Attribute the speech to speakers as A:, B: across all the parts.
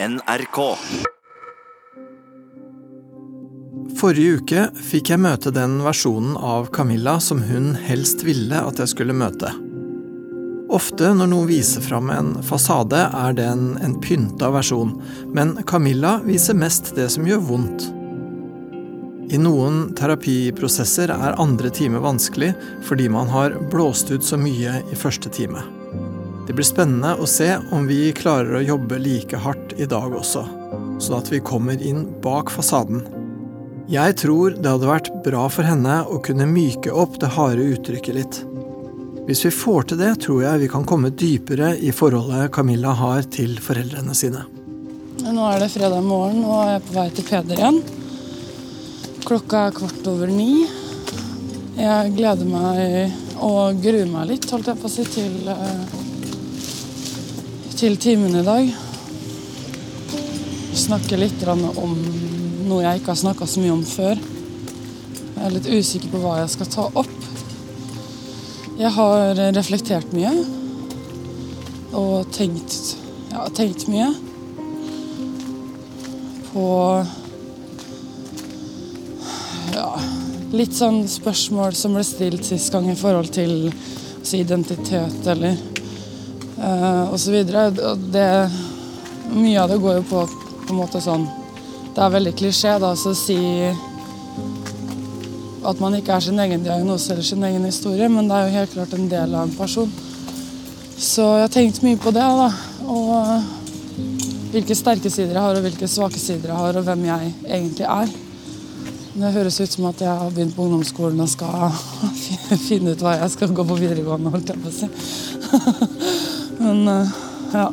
A: NRK.
B: Forrige uke fikk jeg møte den versjonen av Camilla som hun helst ville at jeg skulle møte. Ofte når noen viser fram en fasade, er det en, en pynta versjon, men Camilla viser mest det som gjør vondt. I noen terapiprosesser er andre time vanskelig fordi man har blåst ut så mye i første time. Det blir spennende å se om vi klarer å jobbe like hardt i dag også, sånn at vi kommer inn bak fasaden. Jeg tror det hadde vært bra for henne å kunne myke opp det harde uttrykket litt. Hvis vi får til det, tror jeg vi kan komme dypere i forholdet Camilla har til foreldrene sine.
C: Nå er det fredag morgen, og jeg er på vei til Peder igjen. Klokka er kvart over ni. Jeg gleder meg og gruer meg litt, holdt jeg på å si, til, til timen i dag. Snakke litt om noe jeg ikke har snakka så mye om før. Jeg er litt usikker på hva jeg skal ta opp. Jeg har reflektert mye og tenkt, ja, tenkt mye på ja, litt sånn spørsmål som ble stilt sist gang i forhold til altså, identitet eller uh, osv. Mye av det går jo på på en måte sånn Det er veldig klisjé da, å si at man ikke er sin egen diagnose eller sin egen historie, men det er jo helt klart en del av en person. Så jeg har tenkt mye på det. da, Og hvilke sterke sider jeg har, og hvilke svake sider jeg har, og hvem jeg egentlig er. Det høres ut som at jeg har begynt på ungdomsskolen og skal finne ut hva jeg skal gå på videregående, holdt jeg på å si. Men ja.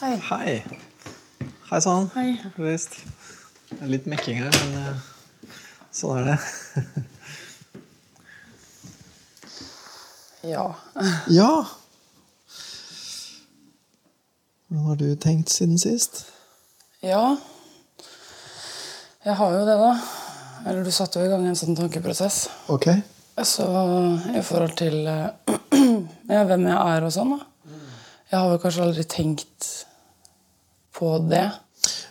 C: Hei.
B: Hei. Hei sann.
C: Hei.
B: Visst. Litt mekking her, men eh, sånn er det.
C: Ja.
B: Ja. Hvordan har du tenkt siden sist?
C: Ja. Jeg har jo det, da. Eller du satte jo i gang en sånn tankeprosess.
B: Ok.
C: Så i forhold til eh, ja, hvem jeg er og sånn, da. Jeg har vel kanskje aldri tenkt på det.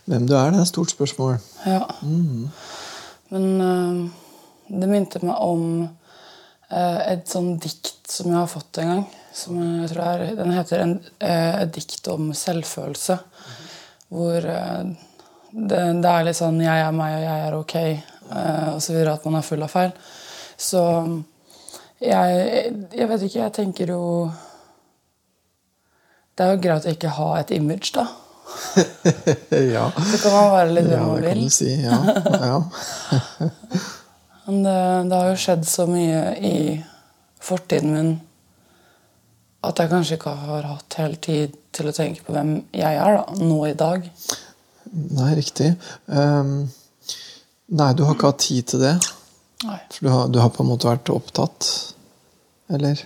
B: Hvem du er, det er et stort spørsmål.
C: Ja. Men eh, det minte meg om eh, et sånn dikt som jeg har fått en gang. Som jeg tror er, Den heter en, eh, 'Et dikt om selvfølelse'. Hvor det, det er litt sånn 'jeg er meg, og jeg er ok', uh, videre. At man er full av feil. Så jeg, jeg vet ikke, jeg tenker jo Det er jo greit å ikke ha et image, da.
B: ja.
C: Så kan man være litt hvem
B: ja,
C: man vil.
B: si. Ja. ja.
C: Men det, det har jo skjedd så mye i fortiden min at jeg kanskje ikke har hatt helt tid til å tenke på hvem jeg er da, nå i dag.
B: Nei, riktig. Um, nei, du har ikke hatt tid til det.
C: Nei.
B: For du har, du har på en måte vært opptatt. Eller?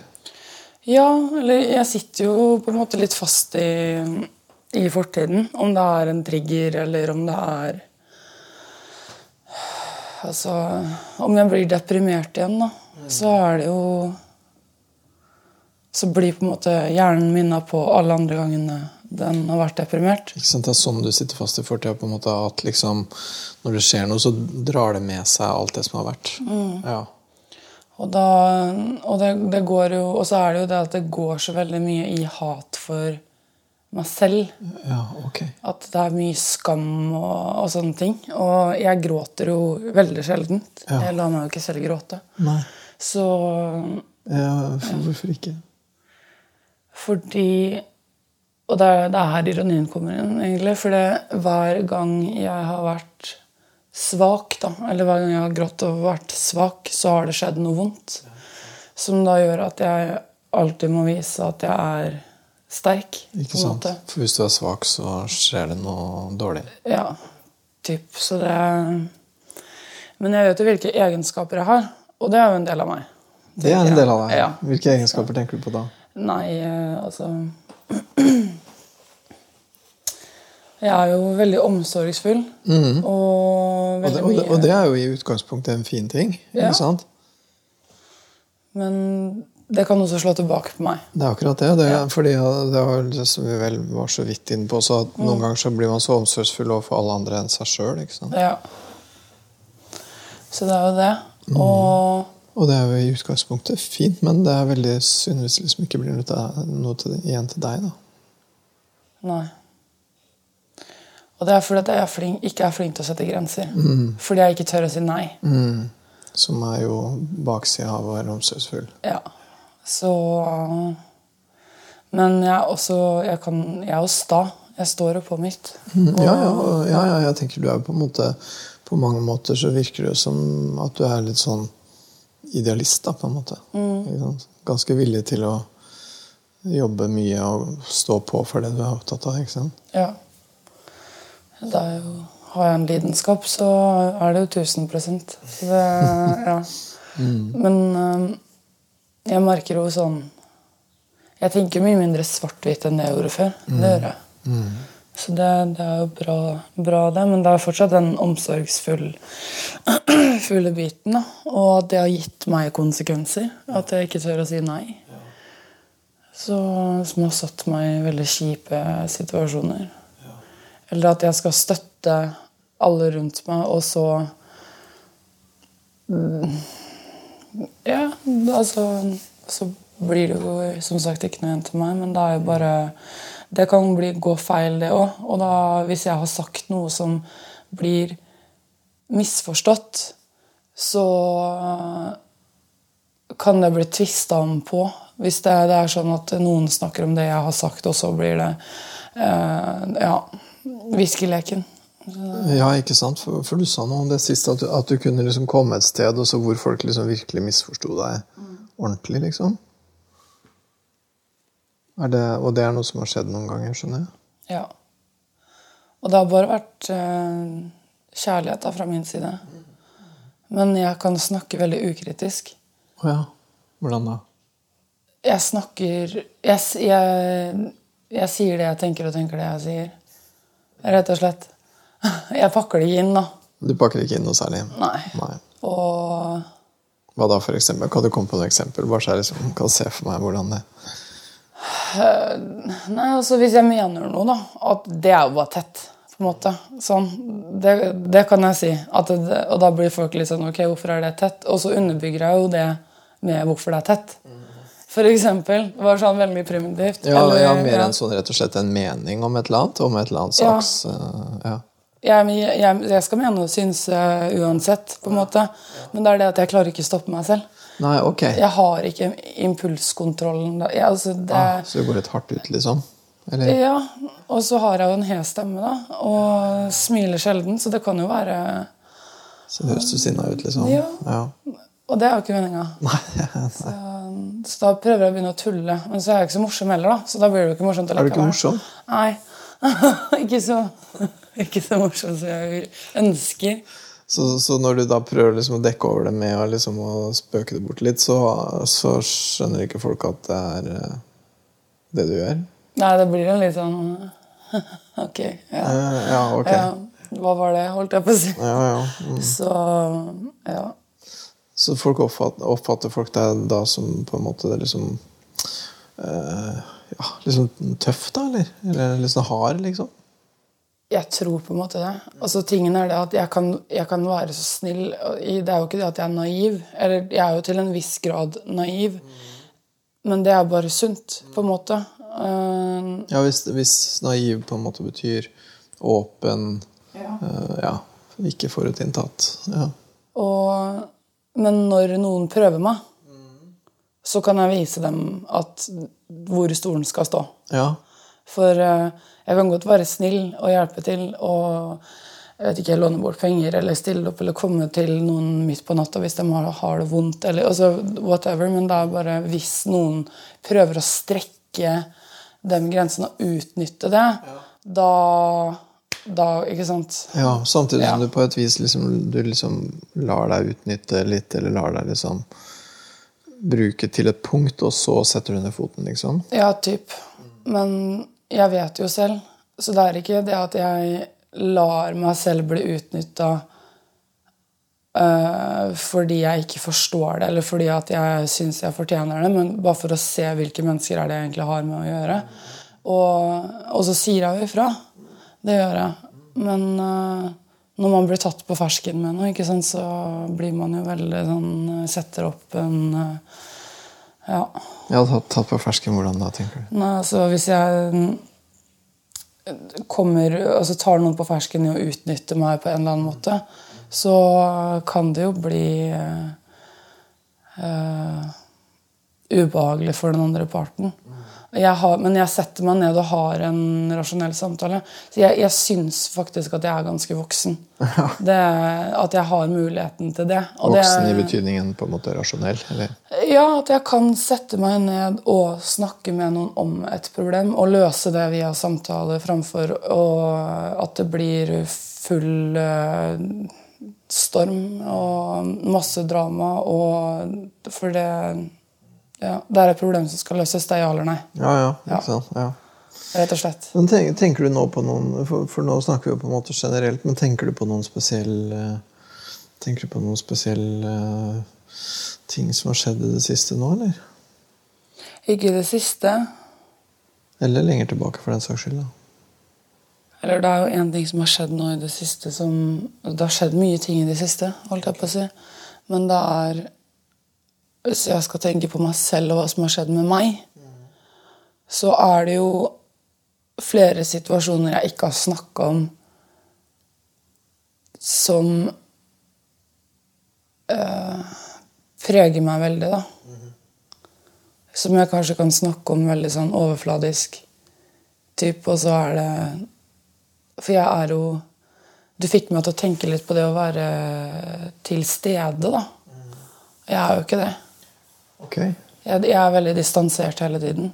C: Ja, eller jeg sitter jo på en måte litt fast i, i fortiden. Om det er en trigger, eller om det er Altså Om jeg blir deprimert igjen, da, så er det jo Så blir på en måte hjernen minna på alle andre gangene den har vært deprimert.
B: Ikke sant? Det er sånn du sitter fast i fortida. på en måte At liksom, når det skjer noe, så drar det med seg alt det som har vært. Ja.
C: Og, da, og det, det går jo Og så er det jo det at det går så veldig mye i hat for meg selv.
B: ja, okay.
C: At det er mye skam og, og sånne ting. Og jeg gråter jo veldig sjeldent.
B: Ja.
C: Jeg lar meg jo ikke selv gråte.
B: Nei.
C: Så
B: Ja, for- hvorfor ikke?
C: fordi Og det er, det er her ironien kommer inn, egentlig. For det, hver gang jeg har vært svak, da, eller hver gang jeg har grått og vært svak, så har det skjedd noe vondt. Som da gjør at jeg alltid må vise at jeg er sterk.
B: Ikke sant? For hvis du er svak, så skjer det noe dårlig.
C: Ja, typ. Så det Men jeg vet jo hvilke egenskaper jeg har, og det er jo en del av meg.
B: Det er en del av deg.
C: Ja.
B: Hvilke egenskaper tenker du på da?
C: Nei, eh, altså Jeg er jo veldig omsorgsfull. Og
B: -hmm. Og
C: veldig
B: det, og, det, og det er jo i utgangspunktet en fin ting.
C: Ja.
B: ikke sant?
C: Men det kan også slå tilbake på meg.
B: Det er akkurat det. det er, fordi det var det som vi vel var så vidt inne på, så at noen ganger så blir man så omsorgsfull overfor alle andre enn seg sjøl.
C: Ja. Så det er jo det.
B: Mm.
C: Og
B: Og det er jo i utgangspunktet fint, men det er veldig synd hvis det liksom ikke blir noe, til, igjen til deg. da.
C: Nei. Og det er fordi at jeg er flink, ikke er flink til å sette grenser.
B: Mm.
C: Fordi jeg ikke tør å si nei.
B: Mm. Som er jo baksida av å være omsorgsfull.
C: Ja. Så Men jeg er også Jeg, kan, jeg er jo sta. Jeg står jo på mitt.
B: Og, Ja, ja, ja, ja, jeg tenker du er på en måte På mange måter så virker det som at du er litt sånn idealist, da, på en måte. Mm. Ganske villig til å jobbe mye og stå på for det du er opptatt av. ikke sant?
C: Ja. Da er jo, har jeg en lidenskap, så er det jo 1000 Så det, ja. Men øhm, jeg merker jo sånn Jeg tenker mye mindre svart-hvitt enn det jeg gjorde før. Det gjør jeg. Så det, det er jo bra, bra, det. Men det er fortsatt den omsorgsfulle biten. da. Og at det har gitt meg konsekvenser. At jeg ikke tør å si nei. Så, som har satt meg i veldig kjipe situasjoner. Eller at jeg skal støtte alle rundt meg, og så Mm, Ja, altså Så blir det jo som sagt ikke noe igjen til meg, men det er jo bare Det kan bli, gå feil, det òg. Og da, hvis jeg har sagt noe som blir misforstått, så kan det bli tvista om på. Hvis det, det er sånn at noen snakker om det jeg har sagt, og så blir det eh, ja, viskeleken.
B: Ja, ikke sant? For, for du sa noe om det sist, at du, at du kunne liksom komme et sted og så hvor folk liksom virkelig misforsto deg ordentlig, liksom. Er det, og det er noe som har skjedd noen ganger, skjønner jeg?
C: Ja. Og det har bare vært eh, kjærlighet da, fra min side. Men jeg kan snakke veldig ukritisk.
B: Å ja. Hvordan da?
C: Jeg snakker jeg, jeg, jeg sier det jeg tenker, og tenker det jeg sier. Rett og slett. Jeg pakker det ikke inn, da.
B: Du pakker ikke inn noe særlig?
C: Nei.
B: Nei.
C: Og
B: Hva da, for eksempel? Kan du komme på noe eksempel? Bare så jeg liksom kan se for meg hvordan det
C: Nei, altså Hvis jeg mener noe, da At det er jo bare tett. på en måte. Sånn. Det, det kan jeg si. Det, og da blir folk litt sånn Ok, hvorfor er det tett? Og så underbygger jeg jo det med hvorfor det er tett. For eksempel. Det var sånn veldig primitivt.
B: Ja,
C: Eller,
B: ja mer
C: ja.
B: enn sånn rett og slett en mening om et eller annet? Om et eller annet
C: Ja.
B: slags eh, ja.
C: Jeg, jeg, jeg skal mene og synse uansett, på en måte. Men det er det at jeg klarer ikke å stoppe meg selv.
B: Nei, ok.
C: Jeg har ikke impulskontrollen. Jeg, altså, det,
B: Ah, så det går litt hardt ut, liksom? Eller?
C: Ja, og så har jeg jo en hes stemme, da. Og smiler sjelden, så det kan jo være
B: Så høres du sinna ut, liksom?
C: Ja.
B: ja.
C: Og det er jo ikke meninga.
B: Nei.
C: Så da prøver jeg å begynne å tulle. Men så er jeg ikke så morsom heller, da. Så da blir det jo ikke morsomt
B: Er du ikke morsom?
C: Nei. ikke, så, ikke så morsomt som jeg ønsker.
B: Så, så når du da prøver liksom å dekke over det med liksom å spøke det bort litt, så, så skjønner ikke folk at det er eh, det du gjør?
C: Nei, det blir jo litt sånn Ok. Ja.
B: Ja, ok.
C: ja. Hva var det, holdt jeg på å si.
B: Ja, ja. Mm.
C: Så ja.
B: Så folk oppfatter, oppfatter folk deg da som på en måte liksom eh, Ja, liksom tøff, da, eller? Eller liksom hard, liksom?
C: Jeg tror på en måte det. Altså, tingen er det at jeg kan, jeg kan være så snill. Det er jo ikke det at jeg er naiv. Eller jeg er jo til en viss grad naiv. Men det er bare sunt, på en måte. Uh,
B: Ja, hvis, hvis naiv på en måte betyr åpen
C: Ja.
B: Uh, Ja, ikke forutinntatt. Ja.
C: og, men når noen prøver meg, så kan jeg vise dem at hvor stolen skal stå.
B: ja.
C: For eh, jeg kan godt være snill og hjelpe til og jeg vet ikke, låne bort penger eller stille opp eller komme til noen midt på natta hvis de har, har det vondt. Eller, altså, whatever, Men det er bare hvis noen prøver å strekke den grensen og utnytte det, da, da Ikke sant?
B: Ja, samtidig som du på et vis liksom, du liksom lar deg utnytte litt, eller lar deg liksom bruke til et punkt, og så setter du ned foten, liksom?
C: Ja, typ. Men jeg vet jo selv. Så det er ikke det at jeg lar meg selv bli utnytta uh, eh, fordi jeg ikke forstår det, eller fordi at jeg syns jeg fortjener det, men bare for å se hvilke mennesker er det jeg egentlig har med å gjøre. Og, og så sier jeg jo ifra. Det gjør jeg. Men uh, når man blir tatt på fersken med noe, så blir man jo veldig sånn Setter opp en Ja.
B: Ja, tatt på fersken, hvordan da, tenker du?
C: Nei, altså Hvis jeg kommer, altså tar noen på fersken i å utnytte meg på en eller annen måte, så kan det jo bli uh, ubehagelig for den andre parten. Jeg har, men jeg setter meg ned og har en rasjonell samtale. Så jeg, jeg syns faktisk at jeg er ganske voksen. Det, at jeg har muligheten til det.
B: Og voksen det, i betydningen på en måte rasjonell? Eller?
C: Ja, at jeg kan sette meg ned og snakke med noen om et problem. Og løse det via samtale framfor og at det blir full uh, storm og masse drama. Og for det ja, Det er et problem som skal løses. Det er ja eller nei.
B: Ja, ja, ikke sant? Ja.
C: Rett og slett.
B: Men tenker, tenker, du nå på noen for, for, nå snakker vi jo på en måte generelt, men tenker du på noen spesielle Tenker du på noen spesiell uh, ting som har skjedd i det siste nå, eller?
C: Ikke i det siste.
B: Eller lenger tilbake, for den saks skyld. da.
C: Eller det er jo én ting som har skjedd nå i det siste som Det har skjedd mye ting i det siste, holdt jeg på å si. Men det er hvis jeg skal tenke på meg selv og hva som har skjedd med meg, så er det jo flere situasjoner jeg ikke har snakka om, som øh, preger meg veldig, da. Som jeg kanskje kan snakke om veldig sånn overfladisk. Typ, og så er det For jeg er jo Du fikk meg til å tenke litt på det å være til stede, da. Jeg er jo ikke det.
B: Okay.
C: Jeg, jeg, er veldig distansert hele tiden.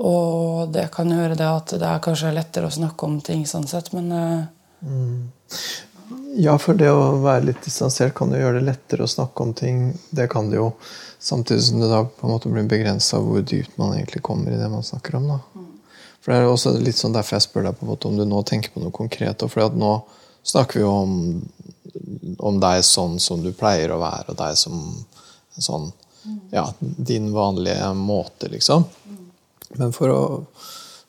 C: Og det kan gjøre det at det er kanskje lettere å snakke om ting sånn sett, men uh... mm.
B: Ja, for det å være litt distansert kan jo gjøre det lettere å snakke om ting. Det kan det jo. Samtidig som det da på en måte blir begrensa hvor dypt man egentlig kommer i det man snakker om. da. Mm. For Det er også litt sånn derfor jeg spør deg på en måte om du nå tenker på noe konkret. For nå snakker vi jo om, om deg sånn som du pleier å være, og deg som sånn ja, din vanlige måte, liksom. Men for å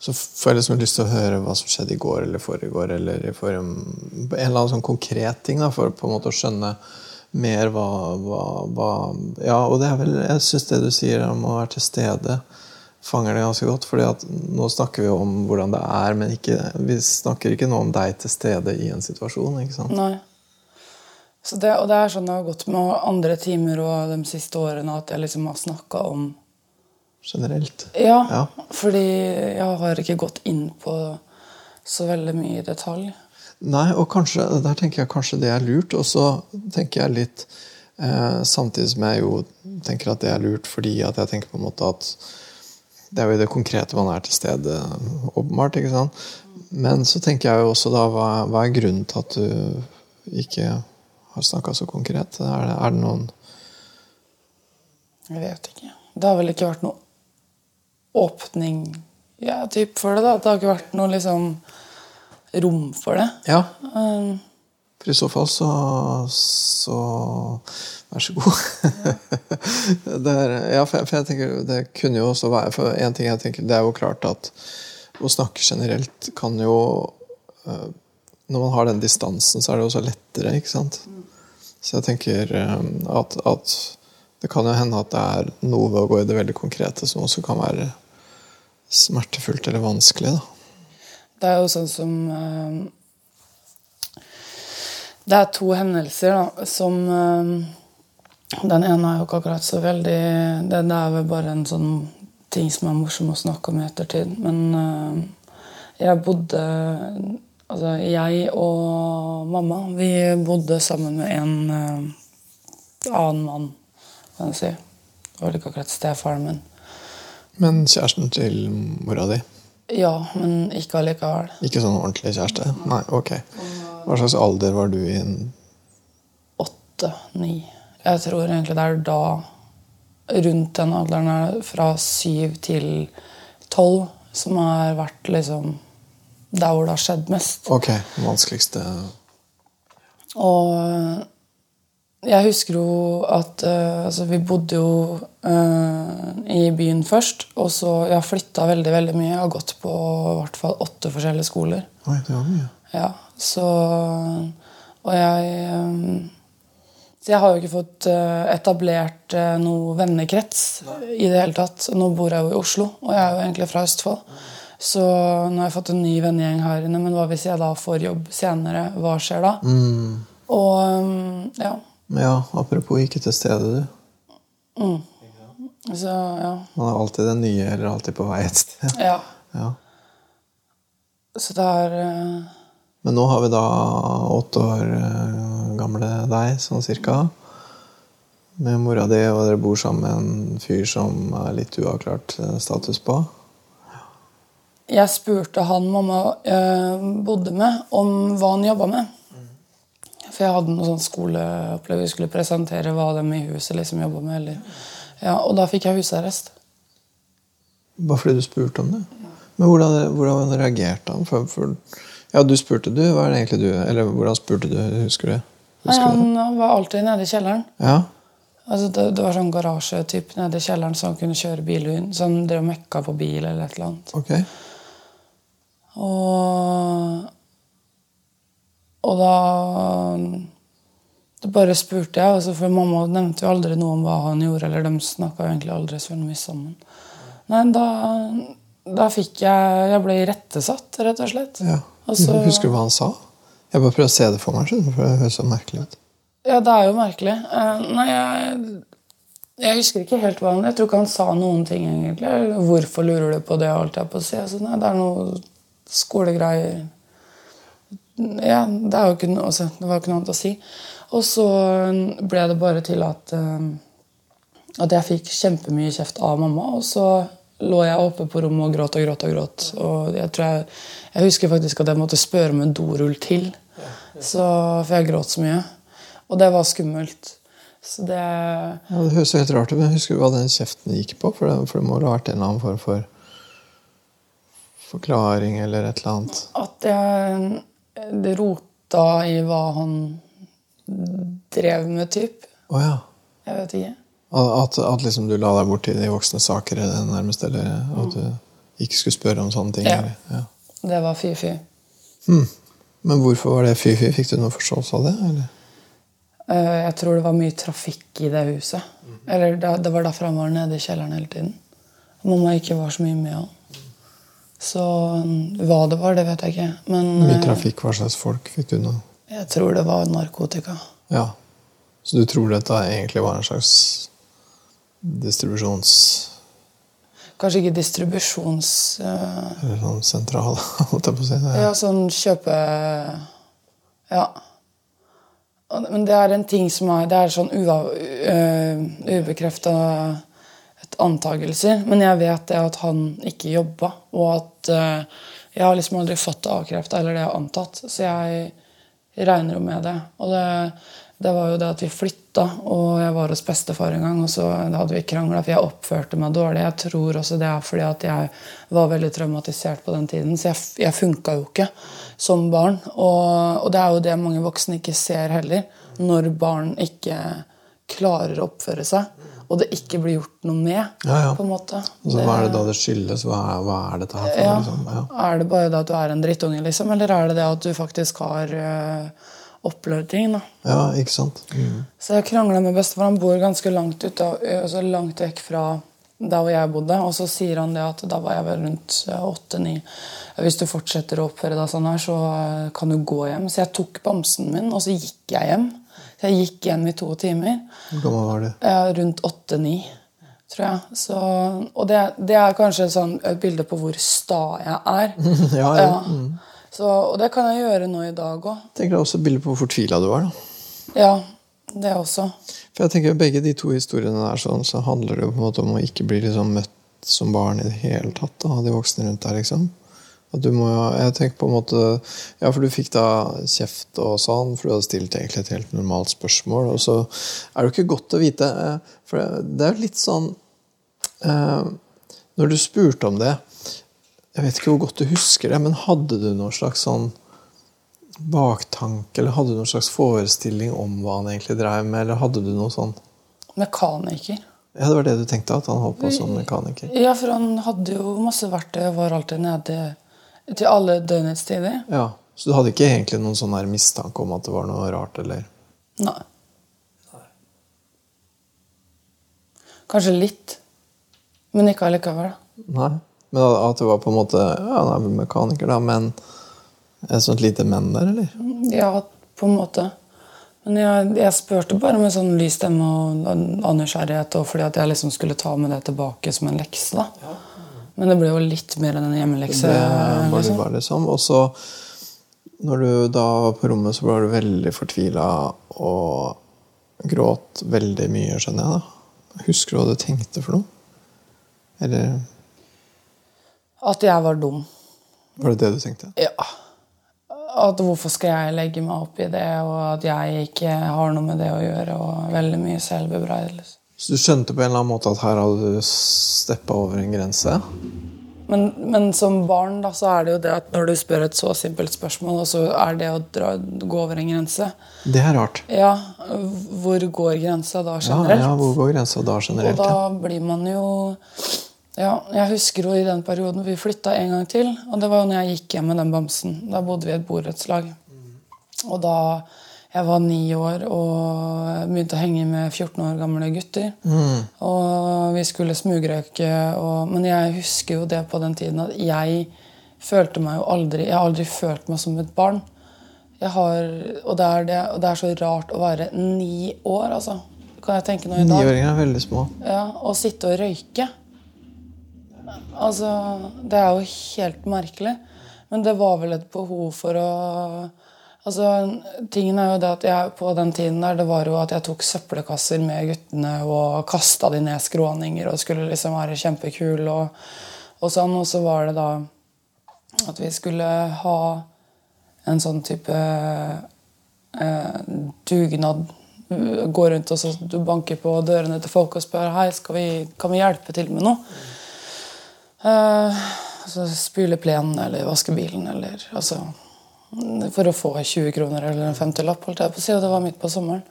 B: så får jeg liksom lyst til å høre hva som skjedde i går eller foregår, eller i en, en eller annen sånn konkret ting, da, for på en måte å skjønne mer hva, hva, hva Ja, og det er vel Jeg syns det du sier om å være til stede, fanger det ganske godt. fordi at nå snakker vi om hvordan det er, men ikke, vi snakker ikke nå om deg til stede i en situasjon. ikke sant?
C: Nei. Det, og det er sånn det har gått med andre timer og de siste årene at jeg liksom har snakka om
B: Generelt?
C: Ja, ja, fordi jeg har ikke gått inn på så veldig mye i detalj.
B: Nei, og kanskje, der tenker jeg kanskje det er lurt. Og så tenker jeg litt eh, Samtidig som jeg jo tenker at det er lurt fordi at jeg tenker på en måte at det er jo i det konkrete man er til stede, åpenbart. ikke sant? Men så tenker jeg jo også da hva, hva er grunnen til at du ikke har snakka så konkret? Er det, er det, noen
C: Jeg vet ikke. Det har vel ikke vært noen åpning ja, typ for det. da. Det har ikke vært noe liksom rom for det.
B: Ja. Um, for i så fall så, så Vær så god. Ja. er, ja, for, for, jeg tenker det kunne jo også være For en ting jeg tenker, det er jo klart at å snakke generelt kan jo uh, Når man har den distansen, så er det også lettere, ikke sant? Så jeg tenker eh, at, at, det kan jo hende at det er noe ved å gå i det veldig konkrete som også kan være smertefullt eller vanskelig. Da.
C: Det er jo sånn som uh, Det er to hendelser da, som uh, Den ene er jo ikke akkurat så veldig Det, er vel bare en sånn ting som er morsom å snakke om i ettertid. Men jeg bodde Altså, jeg og mamma vi bodde sammen med en uh, annen mann, kan jeg si. Det var ikke akkurat stefaren min.
B: Men kjæresten til mora di?
C: Ja, men ikke allikevel.
B: Ikke sånn ordentlig kjæreste? Nei, ok. Hva slags alder var du i?
C: Åtte-ni. Jeg tror egentlig det er da rundt den alderen her, fra syv til tolv, som har vært liksom der hvor det har skjedd mest.
B: Ok, det vanskeligste
C: Og jeg husker jo at uh, altså vi bodde jo uh, i byen først. Og så Jeg har flytta veldig veldig mye. Jeg har gått på i hvert fall åtte forskjellige skoler.
B: Oi, det var mye.
C: Ja, så Og jeg um, Så jeg har jo ikke fått uh, etablert noe vennekrets i det hele tatt. Nå bor jeg jo i Oslo, og jeg er jo egentlig fra Østfold. Så nå har jeg fått en ny vennegjeng her inne, men hva hvis jeg da får jobb senere? Hva skjer da?
B: Mm.
C: Og um, ja.
B: Ja, apropos ikke til stede, du.
C: Mm. Så, ja.
B: Man er alltid den nye, eller alltid på vei et sted.
C: ja.
B: Ja.
C: Så det er uh,
B: Men nå har vi da åtte år eh, gamle deg, sånn cirka. Med mora di, og dere bor sammen med en fyr som er litt uavklart eh, status på.
C: Jeg spurte han mamma eh, bodde med, om hva han jobba med. For jeg hadde noe sånn skoleopplegg. Vi skulle presentere hva de i huset liksom jobba med. Eller. Ja, og da fikk jeg husarrest.
B: Bare fordi du spurte om det? Men hvordan, hvordan reagerte han? For, for, ja, du spurte, du. Hva er det egentlig du Eller hvordan spurte du? Husker du?
C: Nei,
B: Han det?
C: var alltid nede i kjelleren.
B: Ja.
C: Altså, det, det var sånn garasjetyp nede i kjelleren så han kunne kjøre bil. Så han drev og mekka på bil eller et eller annet.
B: Ok.
C: Og, og da da bare spurte jeg, altså, for mamma nevnte jo aldri noe om hva han gjorde. eller De snakka egentlig aldri så mye sammen. Nei, da, da fikk jeg Jeg ble irettesatt, rett og slett.
B: Ja.
C: Altså-
B: Husker du hva han sa? Jeg bare prøver å se det for meg, for det høres så merkelig ut.
C: Ja, det er jo merkelig. Eh, nei, jeg, jeg husker ikke helt hva han Jeg tror ikke han sa noen ting, egentlig. Hvorfor lurer du på det? alt jeg på å si. Altså, nei, det er noe skolegreier. Ja, det, er jo ikke noe, altså, det var jo ikke noe annet å si. Og så ble det bare til at, eh, at jeg fikk kjempemye kjeft av mamma. Og så lå jeg oppe på rommet og gråt og gråt. Og gråt. Og jeg, jeg, jeg husker faktisk at jeg måtte spørre om en dorull til. Så, for jeg gråt så mye. Og det var skummelt. Så det
B: Ja, Det høres jo helt rart ut, men husker du hva den kjeften gikk på? For det, for det må ha vært en eller annen form for forklaring eller et eller annet.
C: At jeg det rota i hva han drev med, typ.
B: Å ja.
C: Jeg vet ikke.
B: At, at liksom du la deg bort i de voksne saker nærmest, eller at du ikke skulle spørre om sånne ting?
C: Ja.
B: Ja.
C: Det var fy-fy.
B: Hmm. Men hvorfor var det fy-fy? Fikk du noen forståelse av det? Eller?
C: Eh, Jeg tror det var mye trafikk i det huset. Eller det, det var derfor han var nede i kjelleren hele tiden. Mamma ikke var så mye med han. Så mm, hva det var, det vet jeg ikke. Men
B: Mye
C: eh,
B: trafikk, hva slags folk fikk du noe?
C: jeg tror det var narkotika.
B: Ja. Så du tror dette egentlig var en slags distribusjons...
C: Kanskje ikke distribusjons... eh,
B: Eller sånn sentral, holdt jeg på å si.
C: Ja, sånn kjøpe Ja. Men det er en ting som er Det er sånn uh, ubekrefta antagelser. Men jeg vet det at han ikke jobba, og at uh, jeg har liksom aldri fått det avkrefta, eller det jeg har antatt. Så jeg regner jo med det. Og det, det var jo det at vi flytta, og jeg var hos bestefar en gang, og så hadde vi krangla, for jeg oppførte meg dårlig. Jeg tror også det er fordi at jeg var veldig traumatisert på den tiden, så jeg, jeg funka jo ikke som barn. Og, og det er jo det mange voksne ikke ser heller, når barn ikke klarer å oppføre seg, og det ikke blir gjort noe med.
B: Ja, ja.
C: på en måte.
B: Altså, hva er det da det skyldes? Hva er, hva er dette her for?
C: Ja.
B: Liksom? Ja.
C: Er det bare det at du er en drittunge, liksom? Eller er det det at du faktisk har øh, opplevd ting? da?
B: ja, ikke sant? Mm.
C: Så jeg krangla med bestefar. Han bor ganske langt, ut, altså langt vekk fra der hvor jeg bodde. Og så sier han det at da var jeg vel rundt åtte-ni. Hvis du fortsetter å oppføre deg sånn her, så kan du gå hjem. Så jeg tok bamsen min, og så gikk jeg hjem. Så jeg gikk hjem i to timer.
B: Hvor gammel var du?
C: Rundt åtte-ni, tror jeg. Så, og det, det er kanskje sånn et bilde på hvor sta jeg er.
B: ja, ja. Mm.
C: Så, og det kan jeg gjøre nå i dag òg.
B: tenker er også et bilde på hvor fortvila du var. da.
C: Ja, det også.
B: For jeg tenker Begge de to historiene der sånn, så handler det jo på en måte om å ikke bli liksom møtt som barn i det hele tatt av de voksne rundt deg. liksom. At du må, jeg tenker på en måte Ja, for du fikk da kjeft og sånn, for du hadde stilt egentlig et helt normalt spørsmål. Og så er det jo ikke godt å vite, eh, for det er jo litt sånn eh, Når du spurte om det Jeg vet ikke hvor godt du husker det, men hadde du noen slags sånn baktanke, eller hadde du noen slags forestilling om hva han egentlig drev med, eller hadde du noe sånn
C: Mekaniker.
B: Ja, Det var det du tenkte? At han holdt på som mekaniker?
C: Ja, for han hadde jo masse verktøy og var alltid nede til alle døgnets tider.
B: Ja, Så du hadde ikke egentlig noen sånn her mistanke om at det var noe rart, eller?
C: Nei. Kanskje litt, men ikke allikevel.
B: Nei, Men at det var på en måte Ja, han er vel mekaniker, da, men et sånt lite men der, eller?
C: Ja, på en måte. Men jeg, jeg spurte bare med sånn lys stemme og, av nysgjerrighet, og fordi at jeg liksom skulle ta med det tilbake som en lekse. da. Men det ble jo litt mer enn en hjemmelekse.
B: Det var det
C: liksom.
B: bare liksom. Og så, når du da var på rommet, så var du veldig fortvila og gråt veldig mye, skjønner jeg. da. Husker du hva du tenkte for noe? Eller
C: At jeg var dum.
B: var det det du tenkte?
C: Ja. At hvorfor skal jeg legge meg opp i det, og at jeg ikke har noe med det å gjøre. Og veldig mye selvbebreidelse.
B: Så du skjønte på en eller annen måte at her hadde du steppa over en grense?
C: Men, men som barn da, så er det jo det at når du spør et så simpelt spørsmål, og så er det å dra, gå over en grense
B: Det er rart.
C: Ja, hvor går grensa da generelt?
B: ja, Hvor går grensa da generelt?
C: Og da blir man jo Ja, jeg husker jo i den perioden vi flytta en gang til. Og det var jo når jeg gikk hjem med den bamsen. Da bodde vi i et borettslag. Og da jeg var ni år og begynte å henge med 14 år gamle gutter. Og vi skulle smugrøyke. Og, men jeg husker jo det på den tiden at jeg følte meg jo aldri Jeg har aldri følt meg som et barn. Jeg har, og, det er det, og det er så rart å være ni år, altså. Kan jeg tenke noe i dag?
B: Niåringer er veldig små.
C: Ja, Å sitte og røyke. Altså, Det er jo helt merkelig. Men det var vel et behov for å Altså, tingen er jo det at jeg på den tiden der, det var jo at jeg tok søppelkasser med guttene og kasta de ned skråninger og skulle liksom være kjempekul og, og sånn. Og så var det da at vi skulle ha en sånn type eh, dugnad. Gå rundt og så du banker på dørene til folk og spør hei, vi, kan vi hjelpe til med noe. Eh, så spyle plenen eller vaske bilen eller altså For å få 20 kroner eller en 50-lapp, holdt jeg på å si. Og det var midt på sommeren.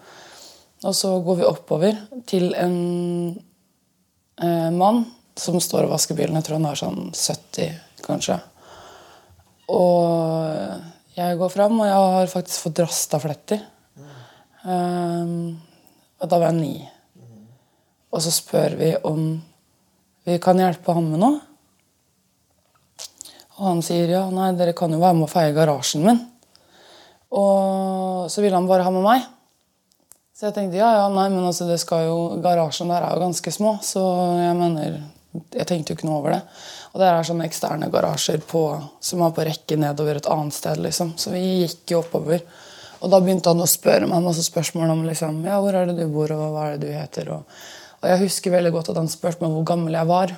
C: Og så går vi oppover til en eh, mann som står og vasker bilen. Jeg tror han er sånn 70, kanskje. Og jeg går fram, og jeg har faktisk fått rastafletter. Um, og da var jeg ni. Og så spør vi om vi kan hjelpe han med noe. Og han sier ja, nei, dere kan jo være med å feie garasjen min. Og så ville han bare ha med meg. Så jeg tenkte ja, ja, nei, men altså, det skal jo, garasjen der er jo ganske små, så jeg mener Jeg tenkte jo ikke noe over det. Og det er sånne eksterne garasjer på, som er på rekke nedover et annet sted. liksom. Så vi gikk jo oppover. Og da begynte han å spørre meg masse spørsmål om liksom, ja, hvor er det du bor, og hva er det du heter. Og, og jeg husker veldig godt at han spurte meg hvor gammel jeg var.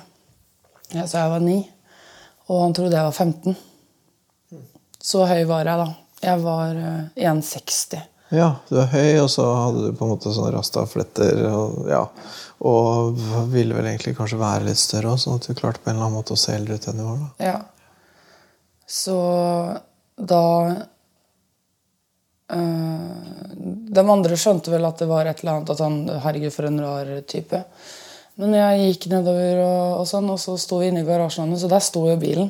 C: Jeg sa jeg var ni. Og han trodde jeg var 15. Så høy var jeg, da. Jeg var eh, 1,60.
B: Ja, du er høy, og så hadde du på en måte sånne rastafletter. Og, ja, og ville vel egentlig kanskje være litt større òg, sånn at du klarte på en eller annen måte å se eldre ut enn du var. da.
C: Ja. Så da øh, De andre skjønte vel at det var et eller annet at han Herregud, for en rar type. Men jeg gikk nedover, og, og sånn, og så sto vi inne i garasjen hans, og der sto jo bilen.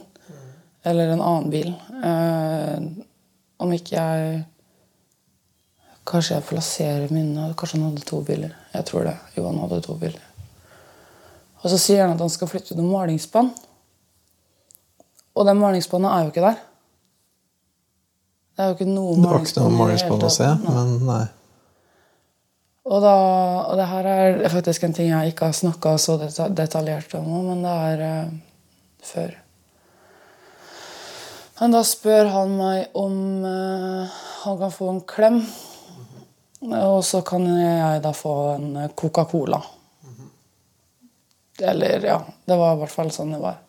C: Eller en annen bil. Eh, om ikke jeg Kanskje jeg plasserer mine Kanskje han hadde to biler. Jeg tror det. Jo, han hadde to biler. Og så sier han at han skal flytte noen malingsspann. Og den malingsspannet er jo ikke der. Det er jo ikke noe
B: Det var ikke noe malingsspann å se, men nei.
C: Og, da, og det her er faktisk en ting jeg ikke har snakka så detaljert om, men det er uh, før. Men da spør han meg om uh, han kan få en klem. Og så kan jeg da få en Coca-Cola. Eller ja, det var i hvert fall sånn det var.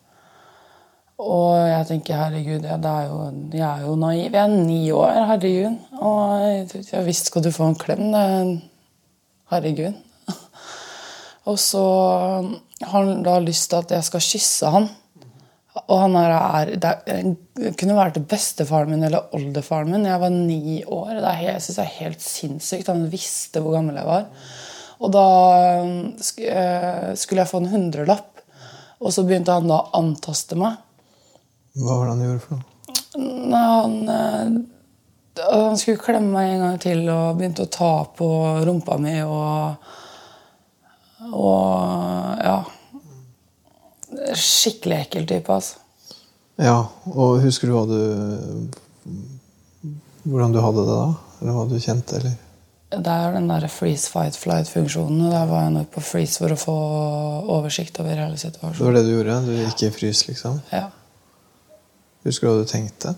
C: Og jeg tenker herregud, ja, er jo, jeg er jo naiv. Jeg er ni år, herregud. Og ja, visst skal du få en klem. Det herregud. Og så har han da lyst til at jeg skal kysse han. Og han er, Det kunne vært bestefaren min eller oldefaren min. Jeg var ni år. Det er, jeg synes det er helt sinnssykt. Han visste hvor gammel jeg var. Og da eh, skulle jeg få en hundrelapp. Og så begynte han da å antaste meg.
B: Hva var det han gjorde for noe?
C: Han, eh, han skulle klemme meg en gang til og begynte å ta på rumpa mi og Og ja. Skikkelig ekkel type, altså.
B: Ja, og husker du hva du Hvordan du hadde det da? Eller hva du kjente, eller?
C: Det er den der freeze, fight, flight-funksjonen. Der var jeg nok på freeze for å få oversikt over hele situasjonen.
B: Det var det du gjorde? Du gikk i frys, liksom?
C: Ja.
B: Husker du hva du tenkte?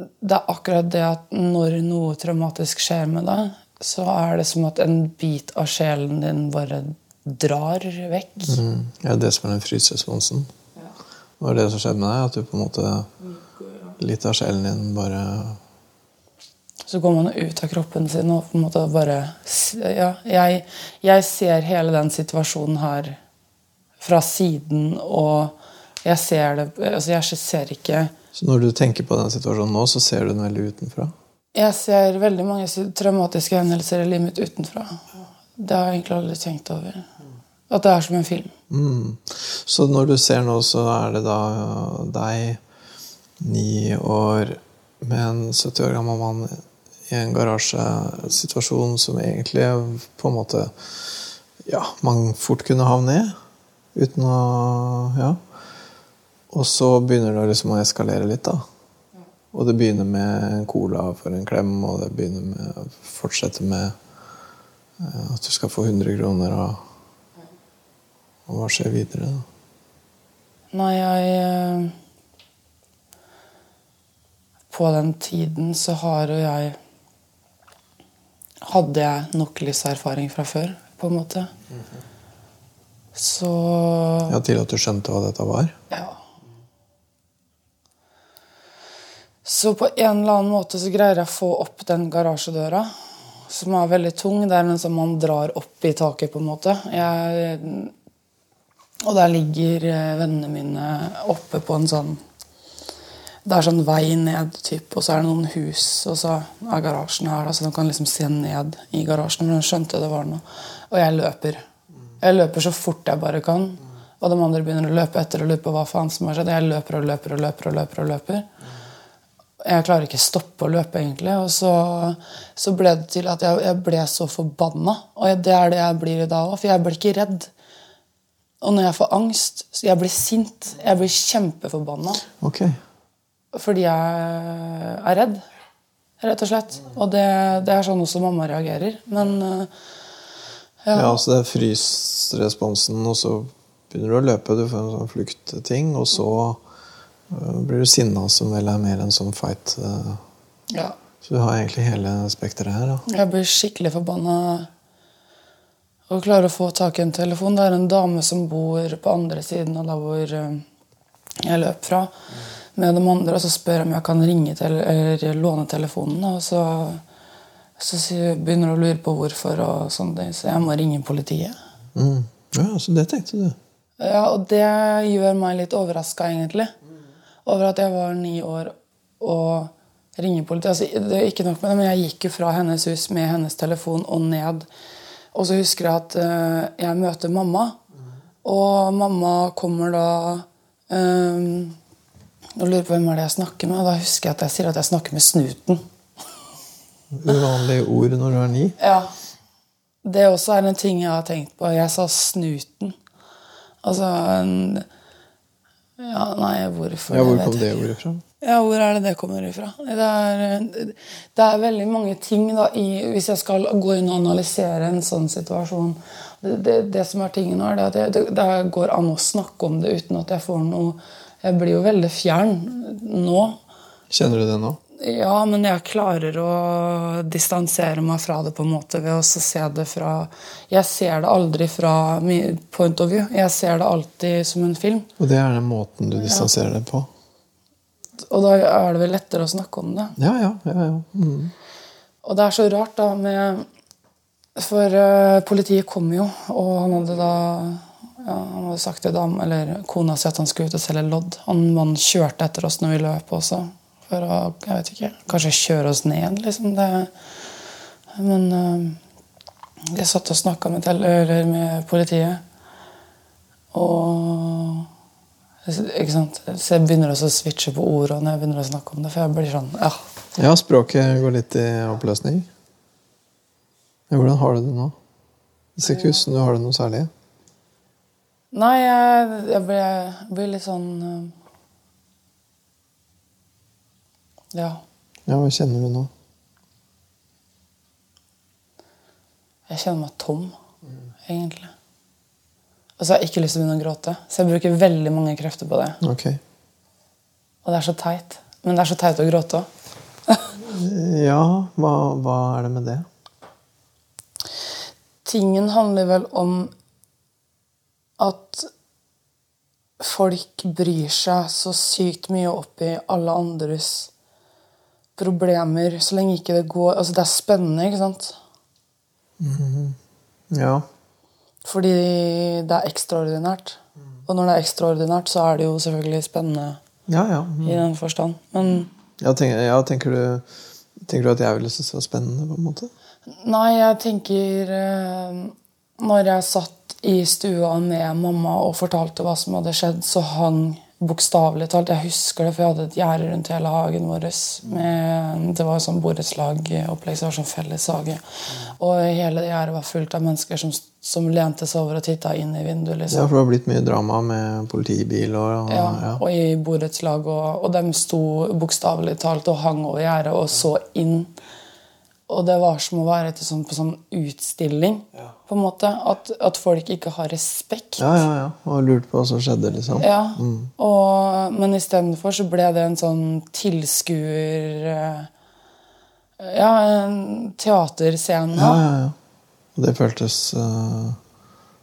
C: Det er akkurat det at når noe traumatisk skjer med deg, så er det som at en bit av sjelen din bare drar vekk.
B: Mm. Ja, det som er den frysresponsen? Ja. Var det som skjedde med deg? At du på en måte Litt av sjelen din bare
C: så går man ut av kroppen sin og på en måte bare Ja, jeg, jeg ser hele den situasjonen her fra siden, og jeg ser det altså Jeg ser ikke
B: Så når du tenker på den situasjonen nå, så ser du den veldig utenfra?
C: Jeg ser veldig mange traumatiske hendelser i livet mitt utenfra. Det har jeg egentlig aldri tenkt over. At det er som en film.
B: Mm. Så når du ser nå, så er det da deg, ni år, med en 70 år gammel mann i en garasjesituasjon som egentlig på en måte ja, man fort kunne havne i. Uten å Ja. Og så begynner det liksom å eskalere litt, da. Og det begynner med en cola for en klem, og det begynner med å fortsette med eh, at du skal få 100 kroner. Og, og hva skjer videre? da?
C: Nei, jeg eh, På den tiden så har jo jeg hadde jeg nok livserfaring fra før, på en måte. Mm -hmm. Så
B: Ja, Til at du skjønte hva dette var?
C: Ja. Så på en eller annen måte så greier jeg å få opp den garasjedøra, som er veldig tung. Det er den som man drar opp i taket, på en måte. Jeg, og der ligger eh, vennene mine oppe på en sånn det er sånn vei ned, typ, og så er det noen hus, og så er garasjen her. Da, så de kan liksom se ned i garasjen. Men de skjønte det var noe. Og jeg løper. Jeg løper så fort jeg bare kan. Og de andre begynner å løpe etter og lurer på hva faen som har skjedd. Jeg løper og løper og løper og løper. og løper. Jeg klarer ikke stoppe å løpe, egentlig. Og så, så ble det til at jeg, jeg ble så forbanna. Og det er det jeg blir i dag òg, for jeg blir ikke redd. Og når jeg får angst, så jeg blir sint. Jeg blir kjempeforbanna.
B: Okay.
C: Fordi jeg er redd, rett og slett. Og det, det er sånn også mamma reagerer. Men eh,
B: ja. ja så det er frysresponsen, og så begynner du å løpe, du får en sånn fluktting, og så blir du sinna, som vel er mer en sånn fight. Uh.
C: Ja.
B: Så du har egentlig hele spekteret her. Da.
C: Jeg blir skikkelig forbanna og klarer å få tak i en telefon. Det er en dame som bor på andre siden av der hvor jeg løp fra. Med de andre, og så spør jeg om jeg kan ringe til, eller låne telefonen. Og så, så begynner hun å lure på hvorfor, og sånne så jeg må ringe politiet.
B: Mm. Ja, Så det tenkte du?
C: Ja, og det gjør meg litt overraska, egentlig. Over at jeg var ni år og ringer politiet. Altså, det er ikke nok med det, men jeg gikk jo fra hennes hus med hennes telefon og ned. Og så husker jeg at uh, jeg møter mamma, og mamma kommer da um, og lurer på hvem er det jeg snakker med. Og da husker jeg at jeg sier at jeg snakker med snuten.
B: Uvanlige ord når du er ni?
C: Ja. Det også er en ting jeg har tenkt på. Jeg sa snuten. Altså en, Ja, nei, hvorfor
B: Ja, Hvor kom det ordet fra?
C: Ja, hvor er det det kommer ifra? Det er, det er veldig mange ting da, i, Hvis jeg skal gå inn og analysere en sånn situasjon Det, det, det som er tingen nå, er at det, det, går an å snakke om det uten at jeg får noe jeg blir jo veldig fjern nå.
B: Kjenner du det nå?
C: Ja, men jeg klarer å distansere meg fra det på en måte ved å se det fra Jeg ser det aldri fra point of view. Jeg ser det alltid som en film.
B: Og det er den måten du distanserer ja. det på?
C: Og da er det vel lettere å snakke om det.
B: Ja, ja, ja, ja. Mm.
C: Og det er så rart, da, med For uh, politiet kom jo, og han hadde da ja, Han hadde sagt til dam, eller kona si at han skulle ut og selge lodd. Han mannen kjørte etter oss når vi løp også for å jeg vet ikke, kanskje kjøre oss ned. liksom. Det, men uh, jeg satt og snakka med, med, politiet, og ikke sant? Så jeg begynner også å switche på ordene når jeg begynner å snakke om det. for jeg blir sånn, ja.
B: Ja, språket går litt i oppløsning. Hvordan har du det nå? Det ser ikke ut som du har det noe særlig.
C: Nei, jeg, jeg, blir, jeg blir litt sånn uh, Ja.
B: Ja, Hva kjenner du nå?
C: Jeg kjenner meg tom, mm. egentlig. Og så har jeg ikke lyst til å begynne å gråte. Så jeg bruker veldig mange krefter på det.
B: Okay.
C: Og det er så teit. Men det er så teit å gråte òg.
B: ja, hva, hva er det med det?
C: Tingen handler vel om at folk bryr seg så sykt mye opp i alle andres problemer så lenge ikke det går Altså, det er spennende, ikke sant?
B: Mm. Ja.
C: Fordi det er ekstraordinært. Og når det er ekstraordinært, så er det jo selvfølgelig spennende
B: ja, ja. Mm.
C: i den forstand. Men
B: ja, tenker, ja, tenker, du, tenker, du, at jeg ville synes det var spennende? på en måte?
C: Nei, jeg tenker eh, Når jeg satt i stua med mamma og fortalte hva som hadde skjedd, så hang Bokstavelig talt. Jeg husker det, for jeg hadde et gjerde rundt hele hagen vår. Med, det var sånn borettslagopplegg, så det var sånn felleshage. Og hele gjerdet var fullt av mennesker som, som lente seg over og titta inn i vinduet. Liksom.
B: Ja, for det har blitt mye drama med politibil og,
C: og Ja, ja. og i borettslag. Og, og de sto bokstavelig talt og hang over gjerdet og så inn og det var som å være sånn, på sånn utstilling. Ja. på en måte. At, at, folk ikke har respekt.
B: Ja, ja, ja. Og lurt på hva som skjedde, liksom.
C: Ja. Mm. Og, men istedenfor så ble det en sånn tilskuer eh, Ja, en teaterscene.
B: Ja, ja, ja. Og det føltes uh,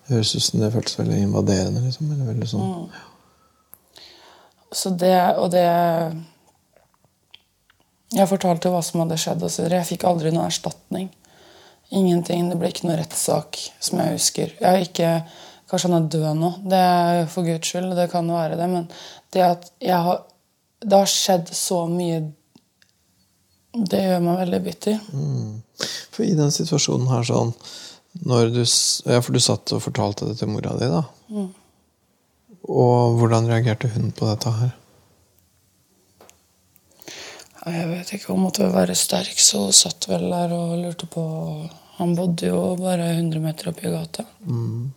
B: Høres ut som det føltes veldig invaderende, liksom. Eller veldig sånn. Mm.
C: Så det Og det jeg fortalte hva som hadde skjedd. Og så jeg fikk aldri noe erstatning. Ingenting. Det ble ikke noe rettssak, som jeg husker. Jeg ikke, Kanskje han er død nå. Det er for guds skyld. Det kan være det. Men det at har Det har skjedd så mye Det gjør meg veldig bitter.
B: Mm. For i den situasjonen her sånn du, ja, For du satt og fortalte det til mora di, da. Mm. Og hvordan reagerte hun på dette her?
C: Jeg vet ikke. Hun måtte være sterk, så hun satt vel der og lurte på Han bodde jo bare 100 meter oppi gata. Mm.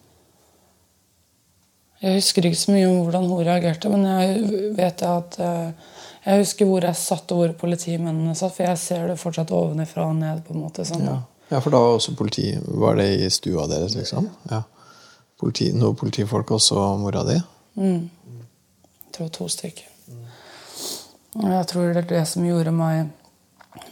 C: Jeg husker ikke så mye om hvordan hun reagerte, men jeg vet at eh, jeg husker hvor jeg satt, og hvor politimennene satt, for jeg ser det fortsatt ovenifra og ned. på en måte sånn.
B: ja. ja. for da var også politi Var det i stua deres, liksom? Ja. Politi, noen politifolk også mora di?
C: Mm. Jeg tror to stykker. Og jeg tror det, det som gjorde meg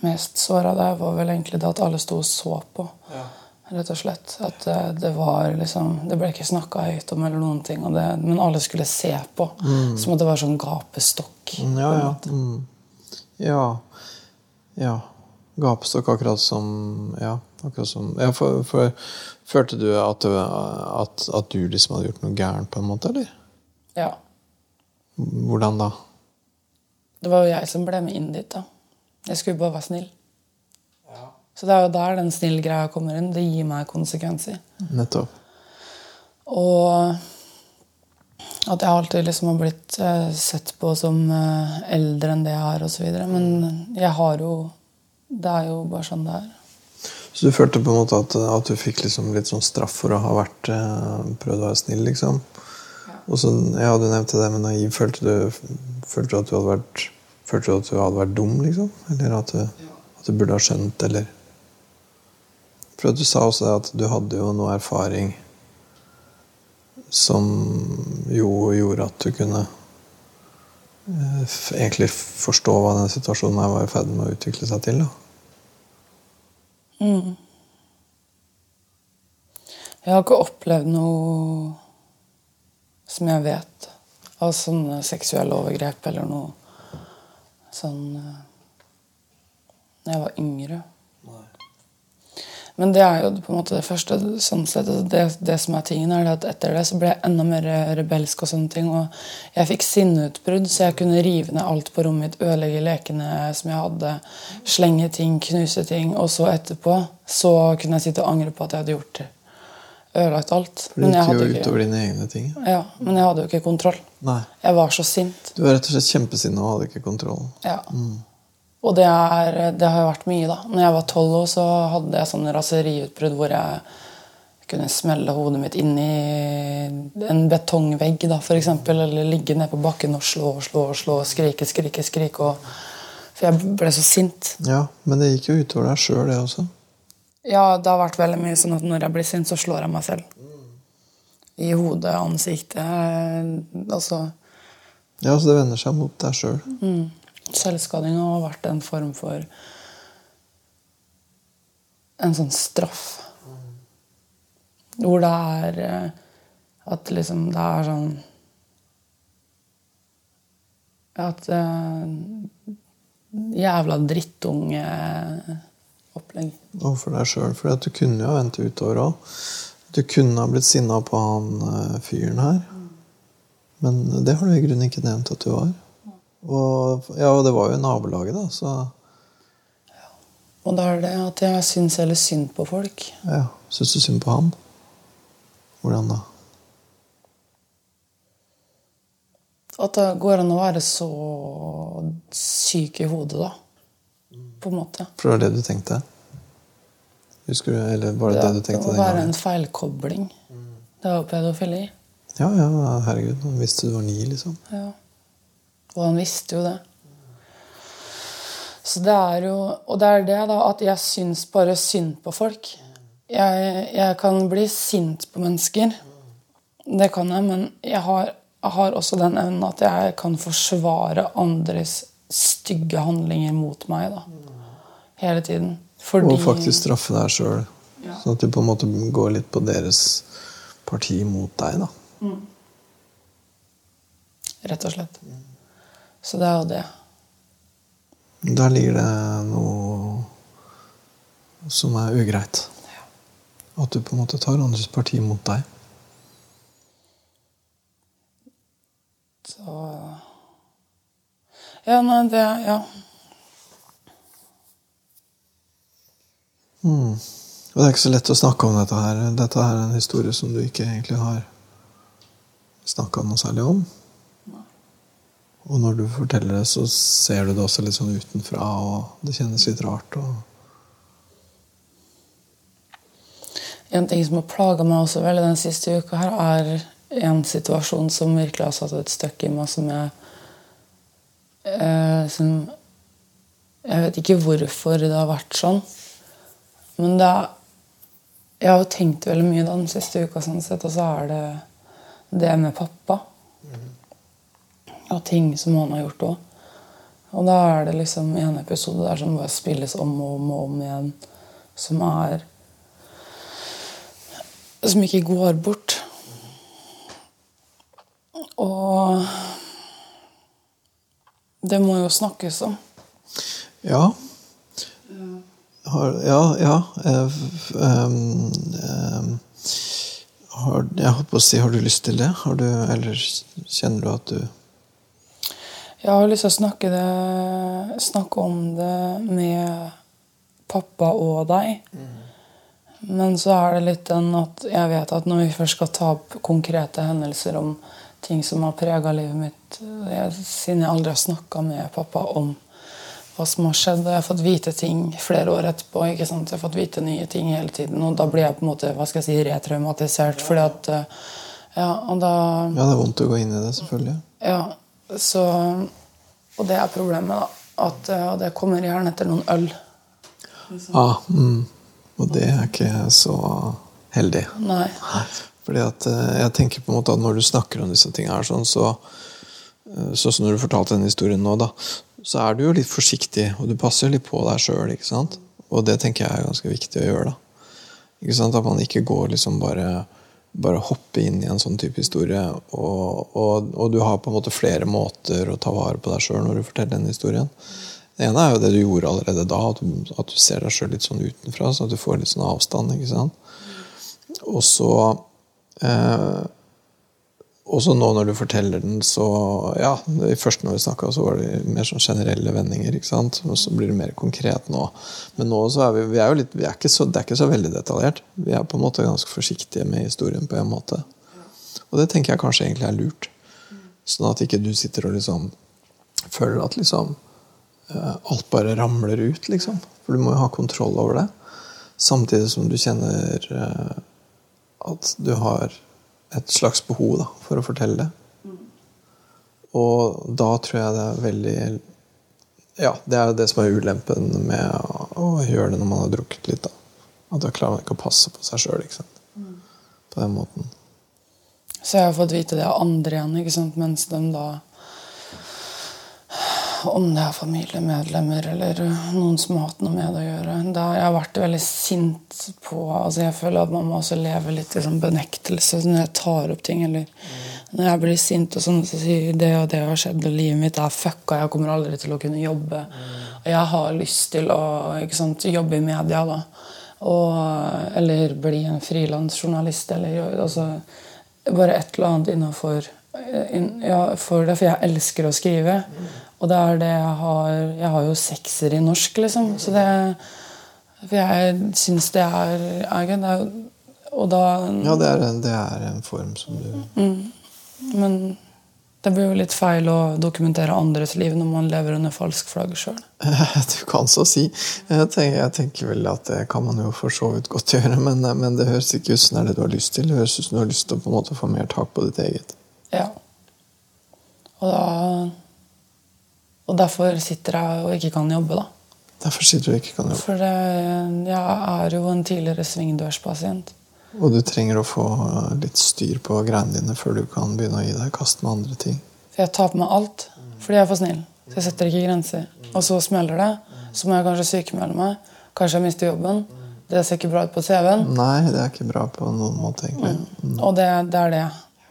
C: mest såra der, var vel egentlig det at alle sto og så på. Ja. Rett og slett. At det, det, var liksom Det ble ikke snakka høyt om, eller noen ting, det, men alle skulle se på. Mm. Som at det var sånn gapestokk.
B: Mm, ja, ja. Mm. ja. Ja. Gapestokk, akkurat som Ja, akkurat som ja, for, for, Følte du at, at, at, du liksom hadde gjort noe gærent, på en måte, eller?
C: Ja.
B: Hvordan da?
C: Det var jo jeg som ble med inn dit. da. Jeg skulle bare være snill. Ja. Så det er jo der den snill-greia kommer inn. Det gir meg konsekvenser.
B: Nettopp.
C: Og at jeg alltid liksom har blitt uh, sett på som uh, eldre enn det jeg er, osv. Men jeg har jo Det er jo bare sånn det er.
B: Så du følte på en måte at, at du fikk liksom litt sånn straff for å ha vært uh, prøvd å være snill, liksom? Og så, ja, Du nevnte det med naiv. Følte du, følte du, at du hadde vært Følte du at du hadde vært dum, liksom? Eller at du, at du burde ha skjønt, eller For at du sa også at du hadde jo noe erfaring som jo gjorde at du kunne eh, egentlig forstå hva den situasjonen her var i ferd med å utvikle seg til. da.
C: Mm. Jeg har ikke opplevd noe som jeg vet av sånne seksuelle overgrep eller noe sånn Da Når jeg var yngre. Men det er jo på en måte det første. sånn sett, det, det, som er tingen er at Etter det så ble jeg enda mer rebelsk. og sånne ting, og Jeg fikk sinneutbrudd, så jeg kunne rive ned alt på rommet mitt, ødelegge lekene som jeg hadde, slenge ting, knuse ting. Og så etterpå så kunne jeg sitte og angre på at jeg hadde gjort det. Ødelagt alt.
B: Men det gikk jo utover dine egne ting.
C: Ja, Men jeg hadde jo ikke kontroll.
B: Nei.
C: Jeg var så sint.
B: Du var rett og slett kjempesinna og hadde ikke kontroll.
C: Ja. Mm. Og det, er, det har jo vært mye, da. Når jeg var tolv år, så hadde jeg sånne raseriutbrudd hvor jeg kunne smelle hodet mitt inn i en betongvegg, da, eksempel, Eller ligge ned på bakken og slå og slå og slå, skrike, skrike, skrike. Og, for jeg ble så sint.
B: Ja, Men det gikk jo utover deg sjøl, det også.
C: Ja, det har vært veldig mye sånn at når jeg blir sint, så slår jeg meg selv. I hodet, ansiktet Altså
B: Ja, så det vender seg mot deg sjøl.
C: Mm. Selvskading har vært en form for en sånn straff. Hvor det er eh, At liksom det er sånn At uh, Jævla drittunge-opplegg.
B: Overfor deg sjøl. For du kunne jo vente utover òg. Du kunne ha blitt sinna på han uh, fyren her. Men det har du i grunnen ikke nevnt at du var. Og, ja, og det var jo nabolaget, da, så
C: ja. Og da er det at jeg syns heller synd på folk.
B: Ja. Syns du synd på han? Hvordan da?
C: At det går an å være så syk i hodet, da. På en måte.
B: For det var det du tenkte? Husker du, eller var det ja, det du tenkte?
C: Det var en feilkobling. Det var pedofili.
B: Ja, ja, herregud. Han Visste du var ni, liksom.
C: Ja. Og han visste jo det. Så det er jo Og det er det, da, at jeg syns bare synd på folk. Jeg, jeg kan bli sint på mennesker. Det kan jeg, men jeg har, jeg har også den evnen at jeg kan forsvare andres stygge handlinger mot meg. da. Hele tiden.
B: Fordi... Og faktisk straffe deg sjøl. Ja. Sånn at du på en måte går litt på deres parti mot deg. da. Mm.
C: Rett og slett. Så det er jo det.
B: Der ligger det noe som er ugreit. Ja. At du på en måte tar andres parti mot deg.
C: Så Ja, nei, det Ja.
B: Mm. Og det er ikke så lett å snakke om dette her. Dette er en historie som du ikke egentlig har snakka noe særlig om. Og når du forteller det, så ser du det også litt sånn utenfra, og det kjennes litt rart.
C: En ting som har plaga meg også veldig den siste uka, her, er en situasjon som virkelig har satt et støkk i meg, som jeg som, Jeg vet ikke hvorfor det har vært sånn, men det er Jeg har jo tenkt veldig mye den siste uka, sånn sett, og så er det det med pappa Og ting som han har gjort òg. Og da er det liksom en episode der som bare spilles om og om og om igjen, som er Som ikke går bort. Og det må jo snakkes om.
B: Ja. Har, ja, ja. Um, um, har, jeg holdt på å si, har du lyst til det? Du, eller kjenner du at du
C: jeg har lyst til å snakke, det, snakke om det med pappa og deg. Mm. Men så er det litt den at jeg vet at når vi først skal ta opp konkrete hendelser om ting som har prega livet mitt jeg, Siden jeg aldri har snakka med pappa om hva som har skjedd, og jeg har fått vite ting flere år etterpå. ikke sant? Jeg har fått vite nye ting hele tiden, og da blir jeg på en måte hva skal jeg si, retraumatisert. fordi at ja, og da,
B: ja, det er vondt å gå inn i det, selvfølgelig.
C: Ja, så, og det er problemet, da. At, det kommer gjerne etter noen øl.
B: Liksom. Ah, mm. Og det er ikke så heldig.
C: Nei.
B: Fordi at eh, jeg tenker på en måte at Når du snakker om disse tingene, sånn, så Sånn som når du fortalte denne historien nå, da, så er du jo litt forsiktig, og du passer litt på deg sjøl. Og det tenker jeg er ganske viktig å gjøre. da. Ikke sant? At man ikke går liksom bare bare hoppe inn i en sånn type historie. Og, og, og, du har på en måte flere måter å ta vare på deg sjøl når du forteller den historien. Det ene er jo det du gjorde allerede da, at du, at du ser deg sjøl litt sånn utenfra. Så at du får litt sånn avstand. ikke sant? Og så eh, også nå når du forteller den, så Ja, først når vi snakka, så var det mer sånn generelle vendinger. ikke sant? Og så blir det mer konkret nå. Men nå så er vi, vi er jo litt, vi er ikke så, det er ikke så veldig detaljert. Vi er på en måte ganske forsiktige med historien på en måte. Og det tenker jeg kanskje egentlig er lurt. Sånn at ikke du sitter og liksom føler at liksom eh, alt bare ramler ut, liksom. For du må jo ha kontroll over det. Samtidig som du kjenner eh, at du har et slags behov da, for å fortelle det. Og da tror jeg det er veldig Ja, det er det som er ulempen med å gjøre det når man har drukket litt. da. At da klarer man ikke å passe på seg sjøl. På den måten.
C: Så jeg har fått vite det av andre igjen, ikke sant? mens de da om det er familiemedlemmer eller noen som har hatt noe med det å gjøre. Da jeg har vært veldig sint på altså Jeg føler at man må også leve litt i sånn benektelse når jeg tar opp ting. eller Når jeg blir sint og sånn, så sier det og det har skjedd, og livet mitt er fucka, jeg kommer aldri til å kunne jobbe. Og jeg har lyst til å sant, jobbe i media, da. Og, eller bli en frilansjournalist, eller altså, bare et eller annet innafor ja, for det, for jeg elsker å skrive. Og det er det jeg har Jeg har jo sekser i norsk, liksom. Så det For jeg syns det er, er. Det er, og da
B: Ja, det er, det er, en form som du
C: mm, Men det blir jo litt feil å dokumentere andres liv når man lever under falsk flagg sjøl.
B: Du kan så si. Jeg tenker, jeg tenker, vel at det kan man jo for så vidt godt gjøre, men, men det høres ikke ut som det er det du har lyst til. Det høres ut som du har lyst til å få mer tak på ditt eget.
C: Ja. Og da og derfor sitter jeg og ikke kan jobbe, da.
B: Derfor sitter du ikke kan jobbe?
C: For det, jeg er jo en tidligere svingdørspasient.
B: Og du trenger å få litt styr på greiene dine før du kan begynne å gi deg kast med andre ting.
C: For jeg tar på meg alt fordi jeg er for snill. Så jeg setter ikke grenser. Og så smeller det. Så må jeg kanskje sykemelde meg. Kanskje jeg mister jobben. Det ser ikke bra ut på TV-en.
B: Nei, det er ikke bra på noen måte, egentlig.
C: Mm. Og det, det, er det.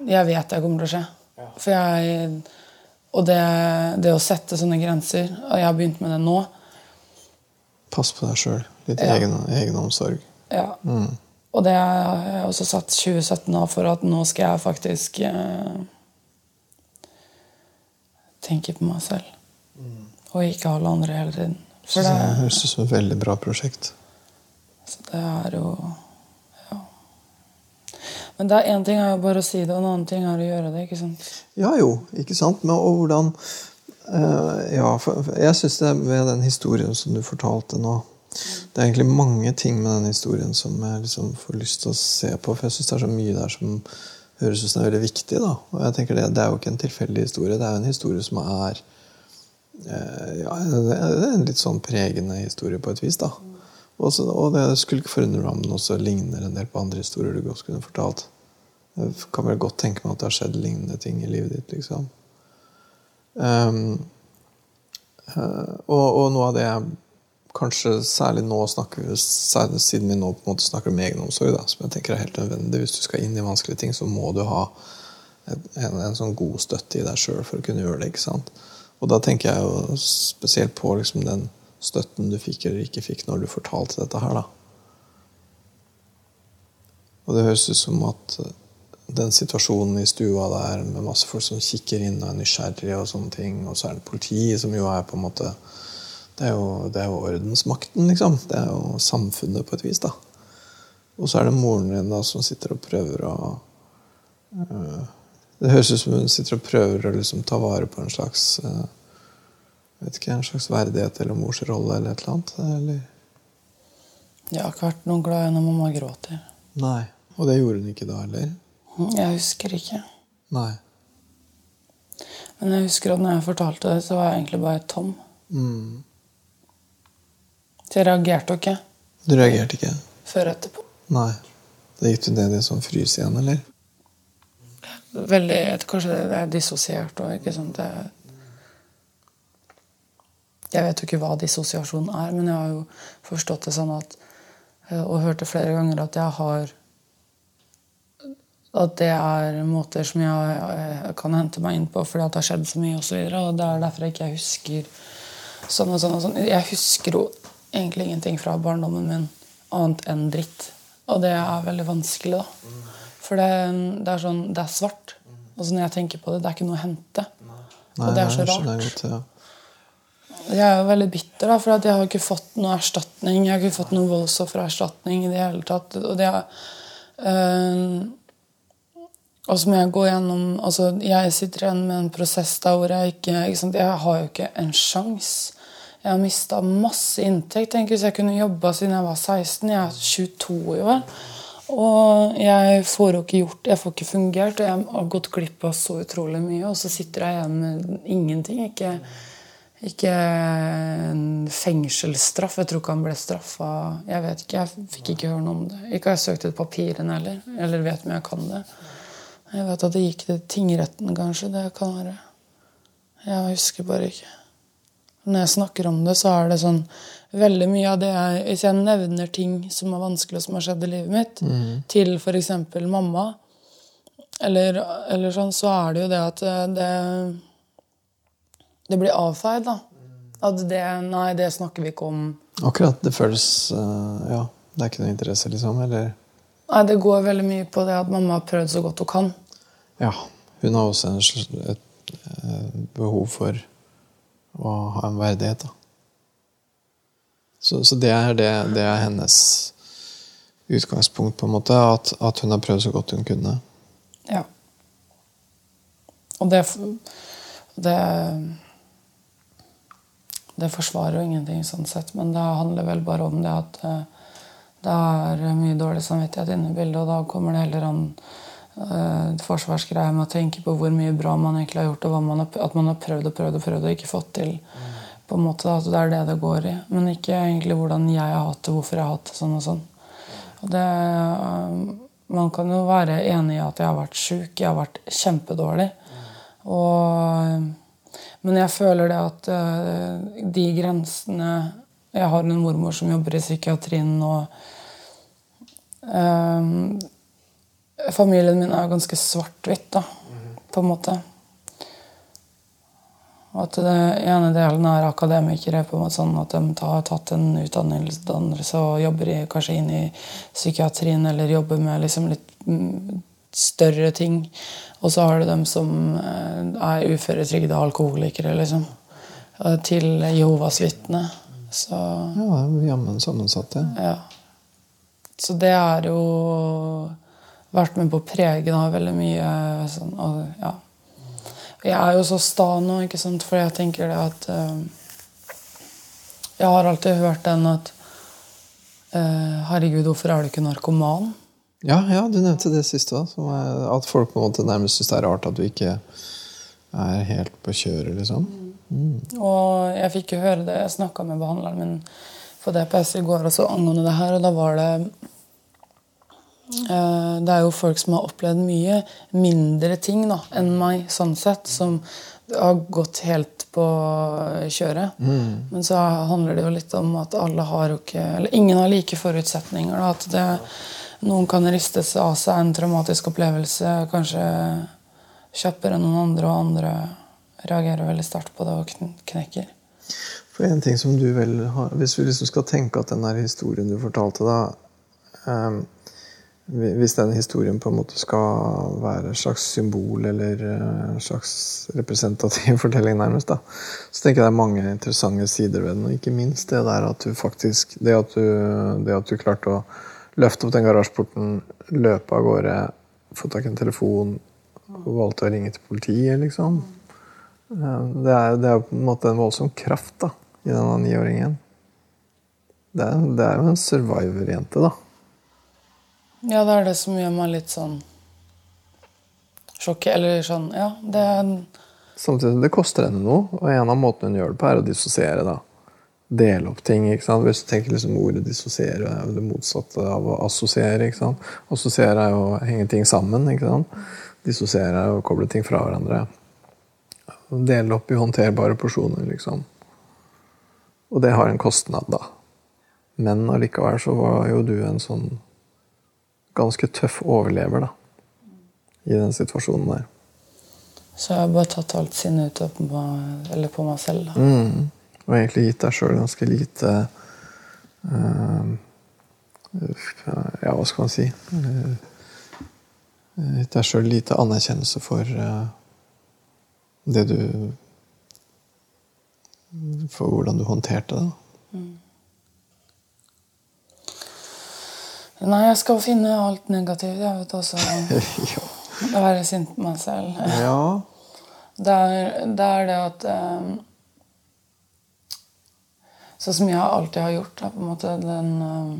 C: Jeg vet det kommer til å skje. For jeg og det, det, å sette sånne grenser Og jeg har begynt med det nå.
B: Pass på deg sjøl. Litt ja. egen, egenomsorg.
C: Ja. Mm. Og det har jeg også satt 2017 av for at nå skal jeg faktisk eh, tenke på meg selv. Mm. Og ikke alle andre hele tiden.
B: For det høres ut som et veldig bra prosjekt.
C: Så det er jo men det er én ting er jo bare å si det, og en annen ting er å gjøre det. ikke sant?
B: Ja jo, ikke sant? Men og hvordan uh, Ja, for, jeg syns det med den historien som du fortalte nå Det er egentlig mange ting med den historien som jeg liksom får lyst til å se på. For jeg syns det er så mye der som høres ut som er veldig viktig. da. Og jeg tenker det, det er jo ikke en tilfeldig historie. Det er jo en historie som er uh, ja, det er en litt sånn pregende historie på et vis. da. Også, og det skulle ikke forundre meg om den også ligner en del på andre historier du godt kunne fortalt. Jeg kan vel godt tenke meg at det har skjedd lignende ting i livet ditt. liksom. Um, og, og, noe av det jeg kanskje særlig nå snakker særlig siden vi nå på en måte snakker om egenomsorg, da, som jeg tenker er helt nødvendig hvis du skal inn i vanskelige ting, så må du ha en, en, en sånn god støtte i deg sjøl for å kunne gjøre det. ikke sant? Og da tenker jeg jo spesielt på liksom den støtten du fikk eller ikke fikk når du fortalte dette her, da. Og det høres ut som at eh, den situasjonen i stua der med masse folk som kikker inn og er nysgjerrige, og sånne ting, og så er det politiet, som jo er på en måte Det er jo, det er jo ordensmakten, liksom. Det er jo samfunnet på et vis, da. Og så er det moren din da som sitter og prøver å uh, Det høres ut som hun sitter og prøver å liksom ta vare på en slags uh, vet ikke, en slags verdighet eller mors rolle eller et eller annet? Eller?
C: Jeg har ikke vært noe glad i når mamma gråter.
B: Nei, Og det gjorde hun ikke da heller?
C: Jeg husker ikke.
B: Nei.
C: Men jeg husker at når jeg fortalte det, så var jeg egentlig bare tom.
B: Mm.
C: Så jeg reagerte jo ikke.
B: Du reagerte ikke?
C: Før etterpå.
B: Nei. Da gikk du ned i en sånn frys igjen, eller?
C: veldig Kanskje det er dissosiert og ikke sant. Det, jeg vet jo ikke hva dissosiasjon er, men jeg har jo forstått det sånn at eh, Og hørt det flere ganger at jeg har At det er måter som jeg, jeg kan hente meg inn på fordi at det har skjedd så mye, og, så og det er derfor jeg ikke husker sånn og sånn. og sånn. Jeg husker jo egentlig ingenting fra barndommen min annet enn dritt. Og det er veldig vanskelig, da. For det, det, er sånn, det er svart. Og så når jeg tenker på det, det er ikke noe å hente. Nei, og det er så rart. Jeg er jo veldig bitter, da, for jeg har ikke fått noe erstatning. Jeg har ikke fått noe voldsoffererstatning i det hele tatt. Og det er, øh, og så må jeg gå gjennom altså Jeg sitter igjen med en prosess der hvor jeg ikke, ikke Jeg har jo ikke en sjanse. Jeg har mista masse inntekt. Tenk hvis jeg kunne jobba siden jeg var 16. Jeg er 22 i år. Og jeg får jo ikke gjort Jeg får ikke fungert, og jeg har gått glipp av så utrolig mye. Og så sitter jeg igjen med ingenting. Ikke, ikke en fengselsstraff. Jeg tror ikke han ble straffa. Jeg vet ikke, jeg fikk ikke høre noe om det. Ikke har jeg søkt ut papirene heller. Eller vet om jeg kan det. Jeg vet at det gikk til tingretten, kanskje. Det kan være. Jeg husker bare ikke. Når jeg snakker om det, så er det sånn veldig mye av det jeg Hvis jeg nevner ting som er vanskelig, og som har skjedd i livet mitt, mm. til f.eks. mamma, eller, eller, sånn, så er det jo det at det Det blir avfeid, da. At det Nei, det snakker vi ikke om.
B: Akkurat. Det føles uh, Ja, det er ikke noe interesse, liksom? Eller?
C: Nei, det går veldig mye på det at mamma har prøvd så godt hun kan.
B: Ja. Hun har også en, et, et eh, behov for å ha en verdighet. Da. Så, så det, er det, det, er hennes utgangspunkt, på en måte. At, at, hun har prøvd så godt hun kunne.
C: Ja. Og det Det, det forsvarer jo ingenting, sånn sett, men det handler vel bare om det at eh, det er mye dårlig samvittighet inne i bildet, og da kommer det heller an uh, forsvarsgreie med å tenke på hvor mye bra man egentlig har gjort, og man har, at man har prøvd og prøvd og prøvd og ikke fått til. Mm. på en måte At det er det det går i. Men ikke egentlig hvordan jeg har hatt det, hvorfor jeg har hatt det sånn og sånn. Og det, uh, man kan jo være enig i at jeg har vært sjuk. Jeg har vært kjempedårlig. Og, men jeg føler det at uh, de grensene Jeg har en mormor som jobber i psykiatrien, og um, Familien min er ganske svart-hvitt, da, på en måte. Og at den ene delen er akademikere, på en måte sånn at de har tatt en utdannelse og jobber i, kanskje inn i psykiatrien eller jobber med liksom litt mm, større ting. Og så har du dem som eh, er uføretrygda alkoholikere, liksom. Til Jehovas vitne. Så
B: Ja, jammen sammensatt, ja.
C: ja. Så det er jo vært med på å prege da, veldig mye. Sånn, og, ja. Jeg er jo så sta nå, ikke sant, for jeg tenker det at uh, Jeg har alltid hørt den at uh, Herregud, hvorfor er du ikke narkoman?
B: Ja, ja du nevnte det siste òg. At folk på en måte nærmest syns det er rart at du ikke er helt på kjøret, liksom.
C: Mm. Og jeg fikk jo høre det. Jeg snakka med behandleren min på DPS i går også angående det her, og da var det Eh, det er jo folk som har opplevd mye mindre ting da, enn meg, sånn sett, som har gått helt på kjøret. Mm. Men så handler det jo litt om at alle har jo ikke Eller ingen har like forutsetninger. Da, at det, noen kan ristes av seg en traumatisk opplevelse kanskje kjappere enn noen andre, og andre reagerer veldig sterkt på det og knekker.
B: For en ting som du vel har, Hvis vi liksom skal tenke at den historien du fortalte, da um, hvis den historien på en måte skal være et slags symbol eller eh, en slags representativ fortelling, nærmest, da, så tenker jeg det er mange interessante sider ved den. Og ikke minst det der at du faktisk Det at du, det at du klarte å løfte opp den garasjeporten, løpe av gårde, få tak i en telefon og valgte å ringe til politiet, liksom. Eh, det er, det er på en måte en voldsom kraft da, i denne niåringen. Det, det er jo en survivor-jente, da.
C: Ja, det er det som gjør meg litt sånn sjokkert. Eller sånn Ja, det er
B: Samtidig det koster henne noe, og en av måtene hun gjør det på, er å dissosiere. da. Dele opp ting. ikke sant? Hvis du tenker liksom ordet dissosiere er det motsatte av å assosiere. ikke sant? Assosiere er jo å henge ting sammen. ikke sant? dissosiere å koble ting fra hverandre. Dele opp i håndterbare porsjoner, liksom. Og det har en kostnad, da. Men allikevel så var jo du en sånn ganske tøff overlever, da. I den situasjonen der.
C: Så jeg har bare tatt alt sinnet ut på, på meg selv, da.
B: Mm. Og egentlig gitt deg sjøl ganske lite uh, Ja, hva skal man si? Uh, gitt deg sjøl lite anerkjennelse for uh, det du For hvordan du håndterte det. Mm.
C: Nei, jeg skal finne alt negativt, jeg vet også. ja. Være sint på meg selv.
B: Ja.
C: Det er det, er det at um, Sånn som jeg alltid har gjort, da, på en måte den uh,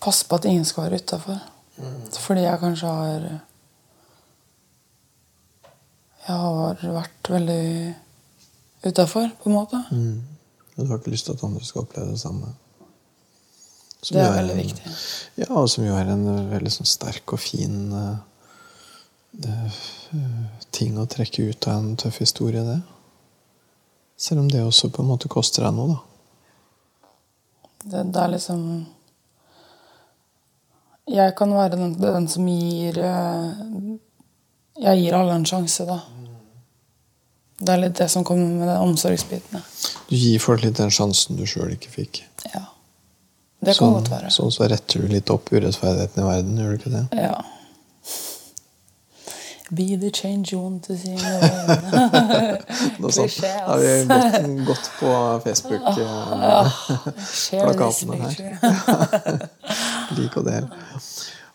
C: Passe på at ingen skal være utafor. Mm. Fordi jeg kanskje har Jeg har vært veldig utafor, på en måte.
B: Mm. Du har ikke lyst til at andre skal oppleve det samme?
C: Som det er veldig en, viktig.
B: Ja, og som jo er en veldig sånn sterk og fin uh, ting å trekke ut av en tøff historie, det. Selv om det også på en måte koster deg noe, da.
C: Det, det er liksom Jeg kan være den, den som gir uh, Jeg gir alle en sjanse, da. Det er litt det som kommer med de omsorgsbitene.
B: Du gir folk litt den sjansen du sjøl ikke fikk?
C: Ja. Det kan sånn, godt være.
B: Sånn så retter du litt opp urettferdigheten i verden, gjør du ikke det?
C: Ja. Be the change you want to see.
B: Noe sånt. Har vi gått, gått på Facebook-plakatene eh, her. Lik og del.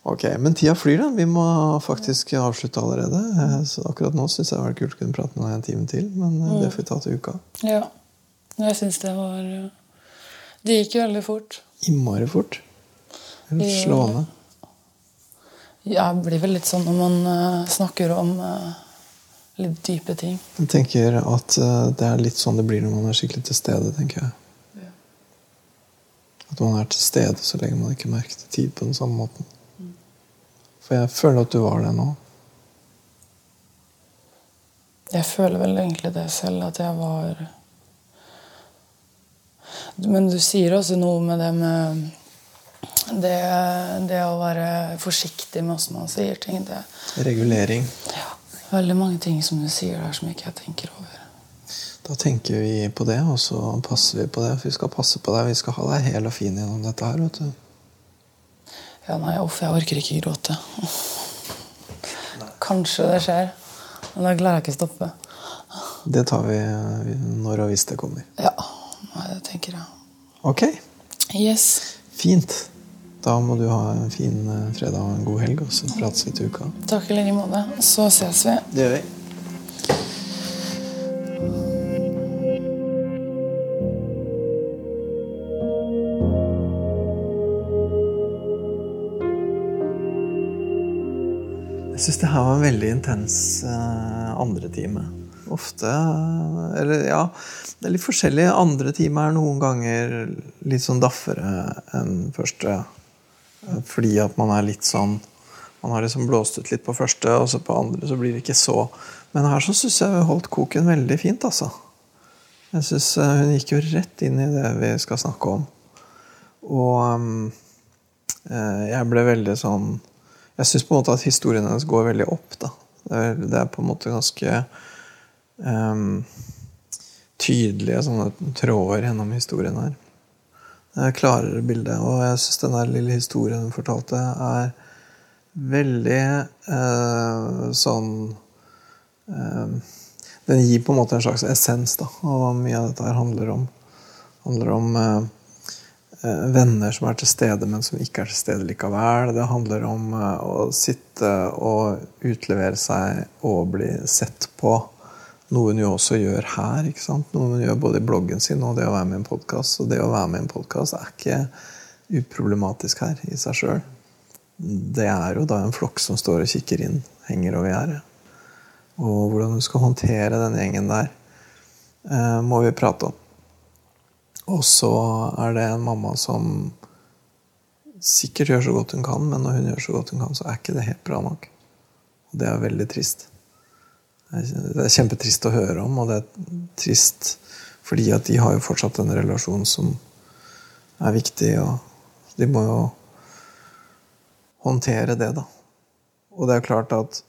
B: Ok, Men tida flyr, da. Vi må faktisk avslutte allerede. Eh, så akkurat nå syns jeg det var kult å kunne prate med deg en time til, men eh, det får vi ta til uka.
C: Ja. Jeg syns det var Det gikk veldig fort
B: innmari fort. Slående.
C: Ja, det blir vel litt sånn når man uh, snakker om uh, litt dype ting.
B: Jeg tenker at uh, det er litt sånn det blir når man er skikkelig til stede. tenker jeg. Ja. At man er til stede, så legger man ikke merke til tid på den samme måten. Mm. For jeg føler at du var det nå.
C: Jeg føler vel egentlig det selv, at jeg var men du sier også noe med det med det, det å være forsiktig med hvordan man sier ting. Det,
B: Regulering.
C: Ja. Veldig mange ting som du sier der som ikke jeg tenker over.
B: Da tenker vi på det, og så passer vi på det. For vi skal passe på deg. Vi skal ha deg hel og fin gjennom dette her. vet du.
C: Ja, nei, uff, jeg orker ikke gråte. Kanskje det skjer, men da klarer jeg ikke å stoppe.
B: Det tar vi når og hvis det kommer.
C: Ja. Nei, det tenker jeg.
B: Ok.
C: Yes.
B: Fint. Da må du ha en fin eh, fredag og en god helg, og så prates vi til uka.
C: Takk i like måte. Så ses vi.
B: Det gjør vi. Jeg syns det her var en veldig intens uh, andre time. Ofte Eller ja, det er litt forskjellig. Andre time er noen ganger litt sånn daffere enn første. Fordi at man er litt sånn Man har liksom blåst ut litt på første, og så på andre så blir det ikke så. Men her så syns jeg hun holdt koken veldig fint, altså. Jeg synes eh, Hun gikk jo rett inn i det vi skal snakke om. Og um, jeg ble veldig sånn Jeg syns på en måte at historien hennes går veldig opp. da. Det er, det er på en måte ganske um, tydelige sånne tråder gjennom historien her. Et klarere bilde. Og jeg syns den lille historien hun fortalte, er veldig eh, sånn eh, Den gir på en måte en slags essens da, av hva mye av dette her handler om. Handler om eh, eh, venner som er til stede, men som ikke er til stede likevel. Det handler om eh, å sitte og utlevere seg og bli sett på noe hun jo også gjør her. ikke sant? Noe hun gjør både i bloggen sin og det å være med i en podkast. Og det å være med i en podkast er ikke uproblematisk her i seg sjøl. Det er jo da en flokk som står og kikker inn, henger over gjerdet. Og hvordan hun skal håndtere den gjengen der, eh, må vi prate om. Og så er det en mamma som sikkert gjør så godt hun kan, men når hun gjør så godt hun kan, så er ikke det helt bra nok. Og det er veldig trist. Det er kjempetrist å høre om, og det er trist fordi at de har jo fortsatt en relasjon som er viktig, og de må jo håndtere det, da. Og det er klart at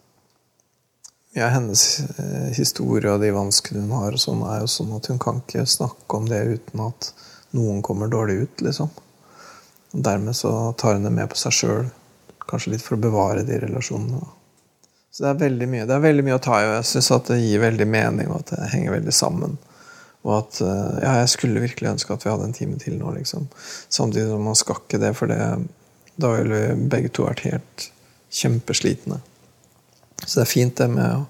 B: ja, hennes eh, historie og de vanskene hun har, og sånn, er jo sånn at hun kan ikke snakke om det uten at noen kommer dårlig ut, liksom. Og dermed så tar hun det med på seg sjøl, kanskje litt for å bevare de relasjonene. Da. Så det er veldig mye, det er veldig mye å ta i, og jeg syns at det gir veldig mening, og at det henger veldig sammen. Og at eh, Ja, jeg skulle virkelig ønske at vi hadde en time til nå, liksom. Samtidig som man skal ikke det, for det, da ville vi begge to vært helt kjempeslitne. Så det er fint det med å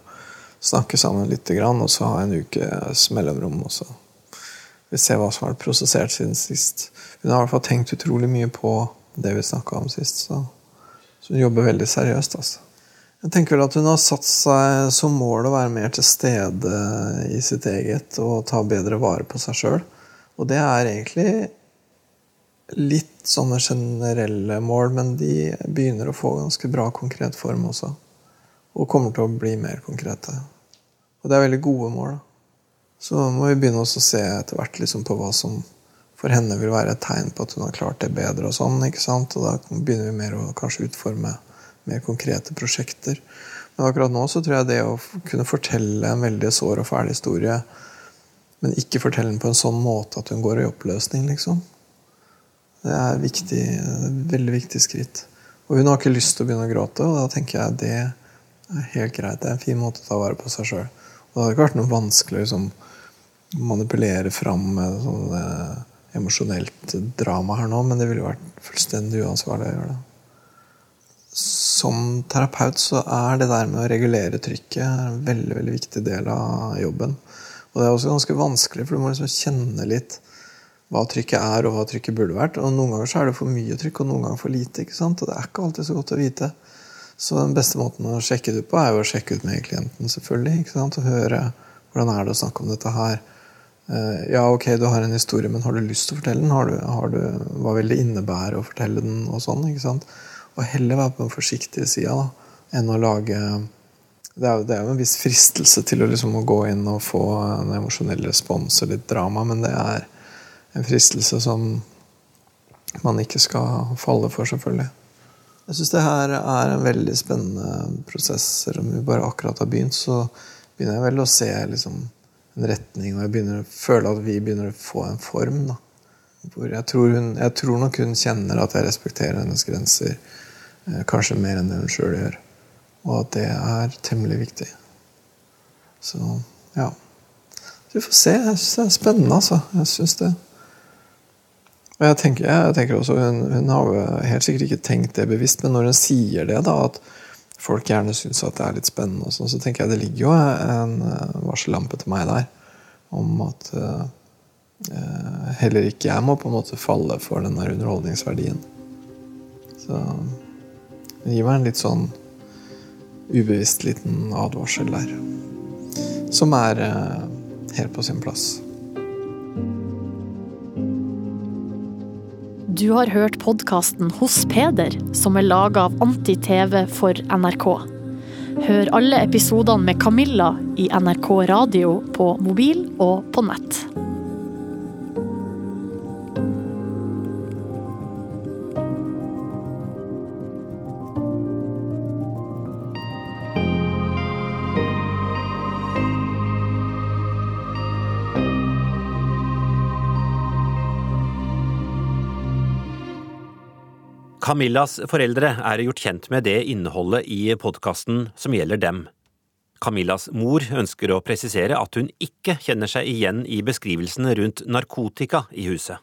B: snakke sammen litt, og så ha en ukes mellomrom. Og så vi ser hva som har vært prosessert siden sist. Hun har i hvert fall tenkt utrolig mye på det vi snakka om sist. Så, så, hun jobber veldig seriøst. altså. Jeg tenker vel at hun har satt seg som mål å være mer til stede i sitt eget og ta bedre vare på seg sjøl. Og det er egentlig litt sånne generelle mål, men de begynner å få ganske bra konkret form også. Og kommer til å bli mer konkrete. Og det er veldig gode mål. Så må vi begynne å se etter hvert liksom på hva som for henne vil være et tegn på at hun har klart det bedre. Og sånn, ikke sant? Og da begynner vi mer å kanskje utforme mer konkrete prosjekter. Men akkurat nå så tror jeg det å kunne fortelle en veldig sår og fæl historie, men ikke fortelle den på en sånn måte at hun går i oppløsning, liksom, det er viktig, veldig viktig skritt. Og hun har ikke lyst til å begynne å gråte, og da tenker jeg det er helt greit. Det er en fin måte å ta vare på seg sjøl. Og det hadde ikke vært noe vanskelig å liksom, manipulere fram med sånn eh, emosjonelt drama her nå, men det ville vært fullstendig uansvarlig å gjøre det. Som terapeut så er det der med å regulere trykket en veldig veldig viktig del av jobben. Og det er også ganske vanskelig, for du må liksom kjenne litt hva trykket er, og hva trykket burde vært. Og Noen ganger så er det for mye trykk, og noen ganger for lite. ikke sant? Og det er ikke alltid så godt å vite. Så den beste måten å sjekke det på, er jo å sjekke ut med klienten, selvfølgelig. ikke sant? Og høre hvordan er det å snakke om dette her. Eh, ja, ok, du har en historie, men har du lyst til å fortelle den? Har du, har du, hva vil det innebære å fortelle den? Og sånn, ikke sant? Og heller være på den forsiktige sida enn å lage det er, det er jo en viss fristelse til å, liksom, å gå inn og få en emosjonell respons og litt drama, men det er en fristelse som man ikke skal falle for, selvfølgelig. Jeg syns det her er en veldig spennende prosess. Selv om vi bare akkurat har begynt, så begynner jeg vel å se liksom, en retning, og jeg begynner å føle at vi begynner å få en form. Da. Jeg tror, hun, jeg tror nok hun kjenner at jeg respekterer hennes grenser kanskje mer enn det hun sjøl gjør. Og at det er temmelig viktig. Så ja. Så vi får se. Jeg syns det er spennende, altså. Jeg synes det. Og jeg tenker, jeg tenker også, hun, hun, har helt sikkert ikke tenkt det bevisst, men når hun sier det, da, at folk gjerne syns at det er litt spennende, og sånn, så tenker jeg det ligger jo en eh, varsellampe til meg der om at uh, heller ikke jeg må på en måte falle for den der underholdningsverdien. Så gir meg en litt sånn ubevisst liten advarsel der. Som er eh, helt på sin plass.
A: Du har hørt podkasten Hos Peder, som er laga av Anti-TV for NRK. Hør alle episodene med Camilla i NRK radio på mobil og på nett.
D: Camillas foreldre er gjort kjent med det innholdet i podkasten som gjelder dem. Camillas mor ønsker å presisere at hun ikke kjenner seg igjen i beskrivelsene rundt narkotika i huset.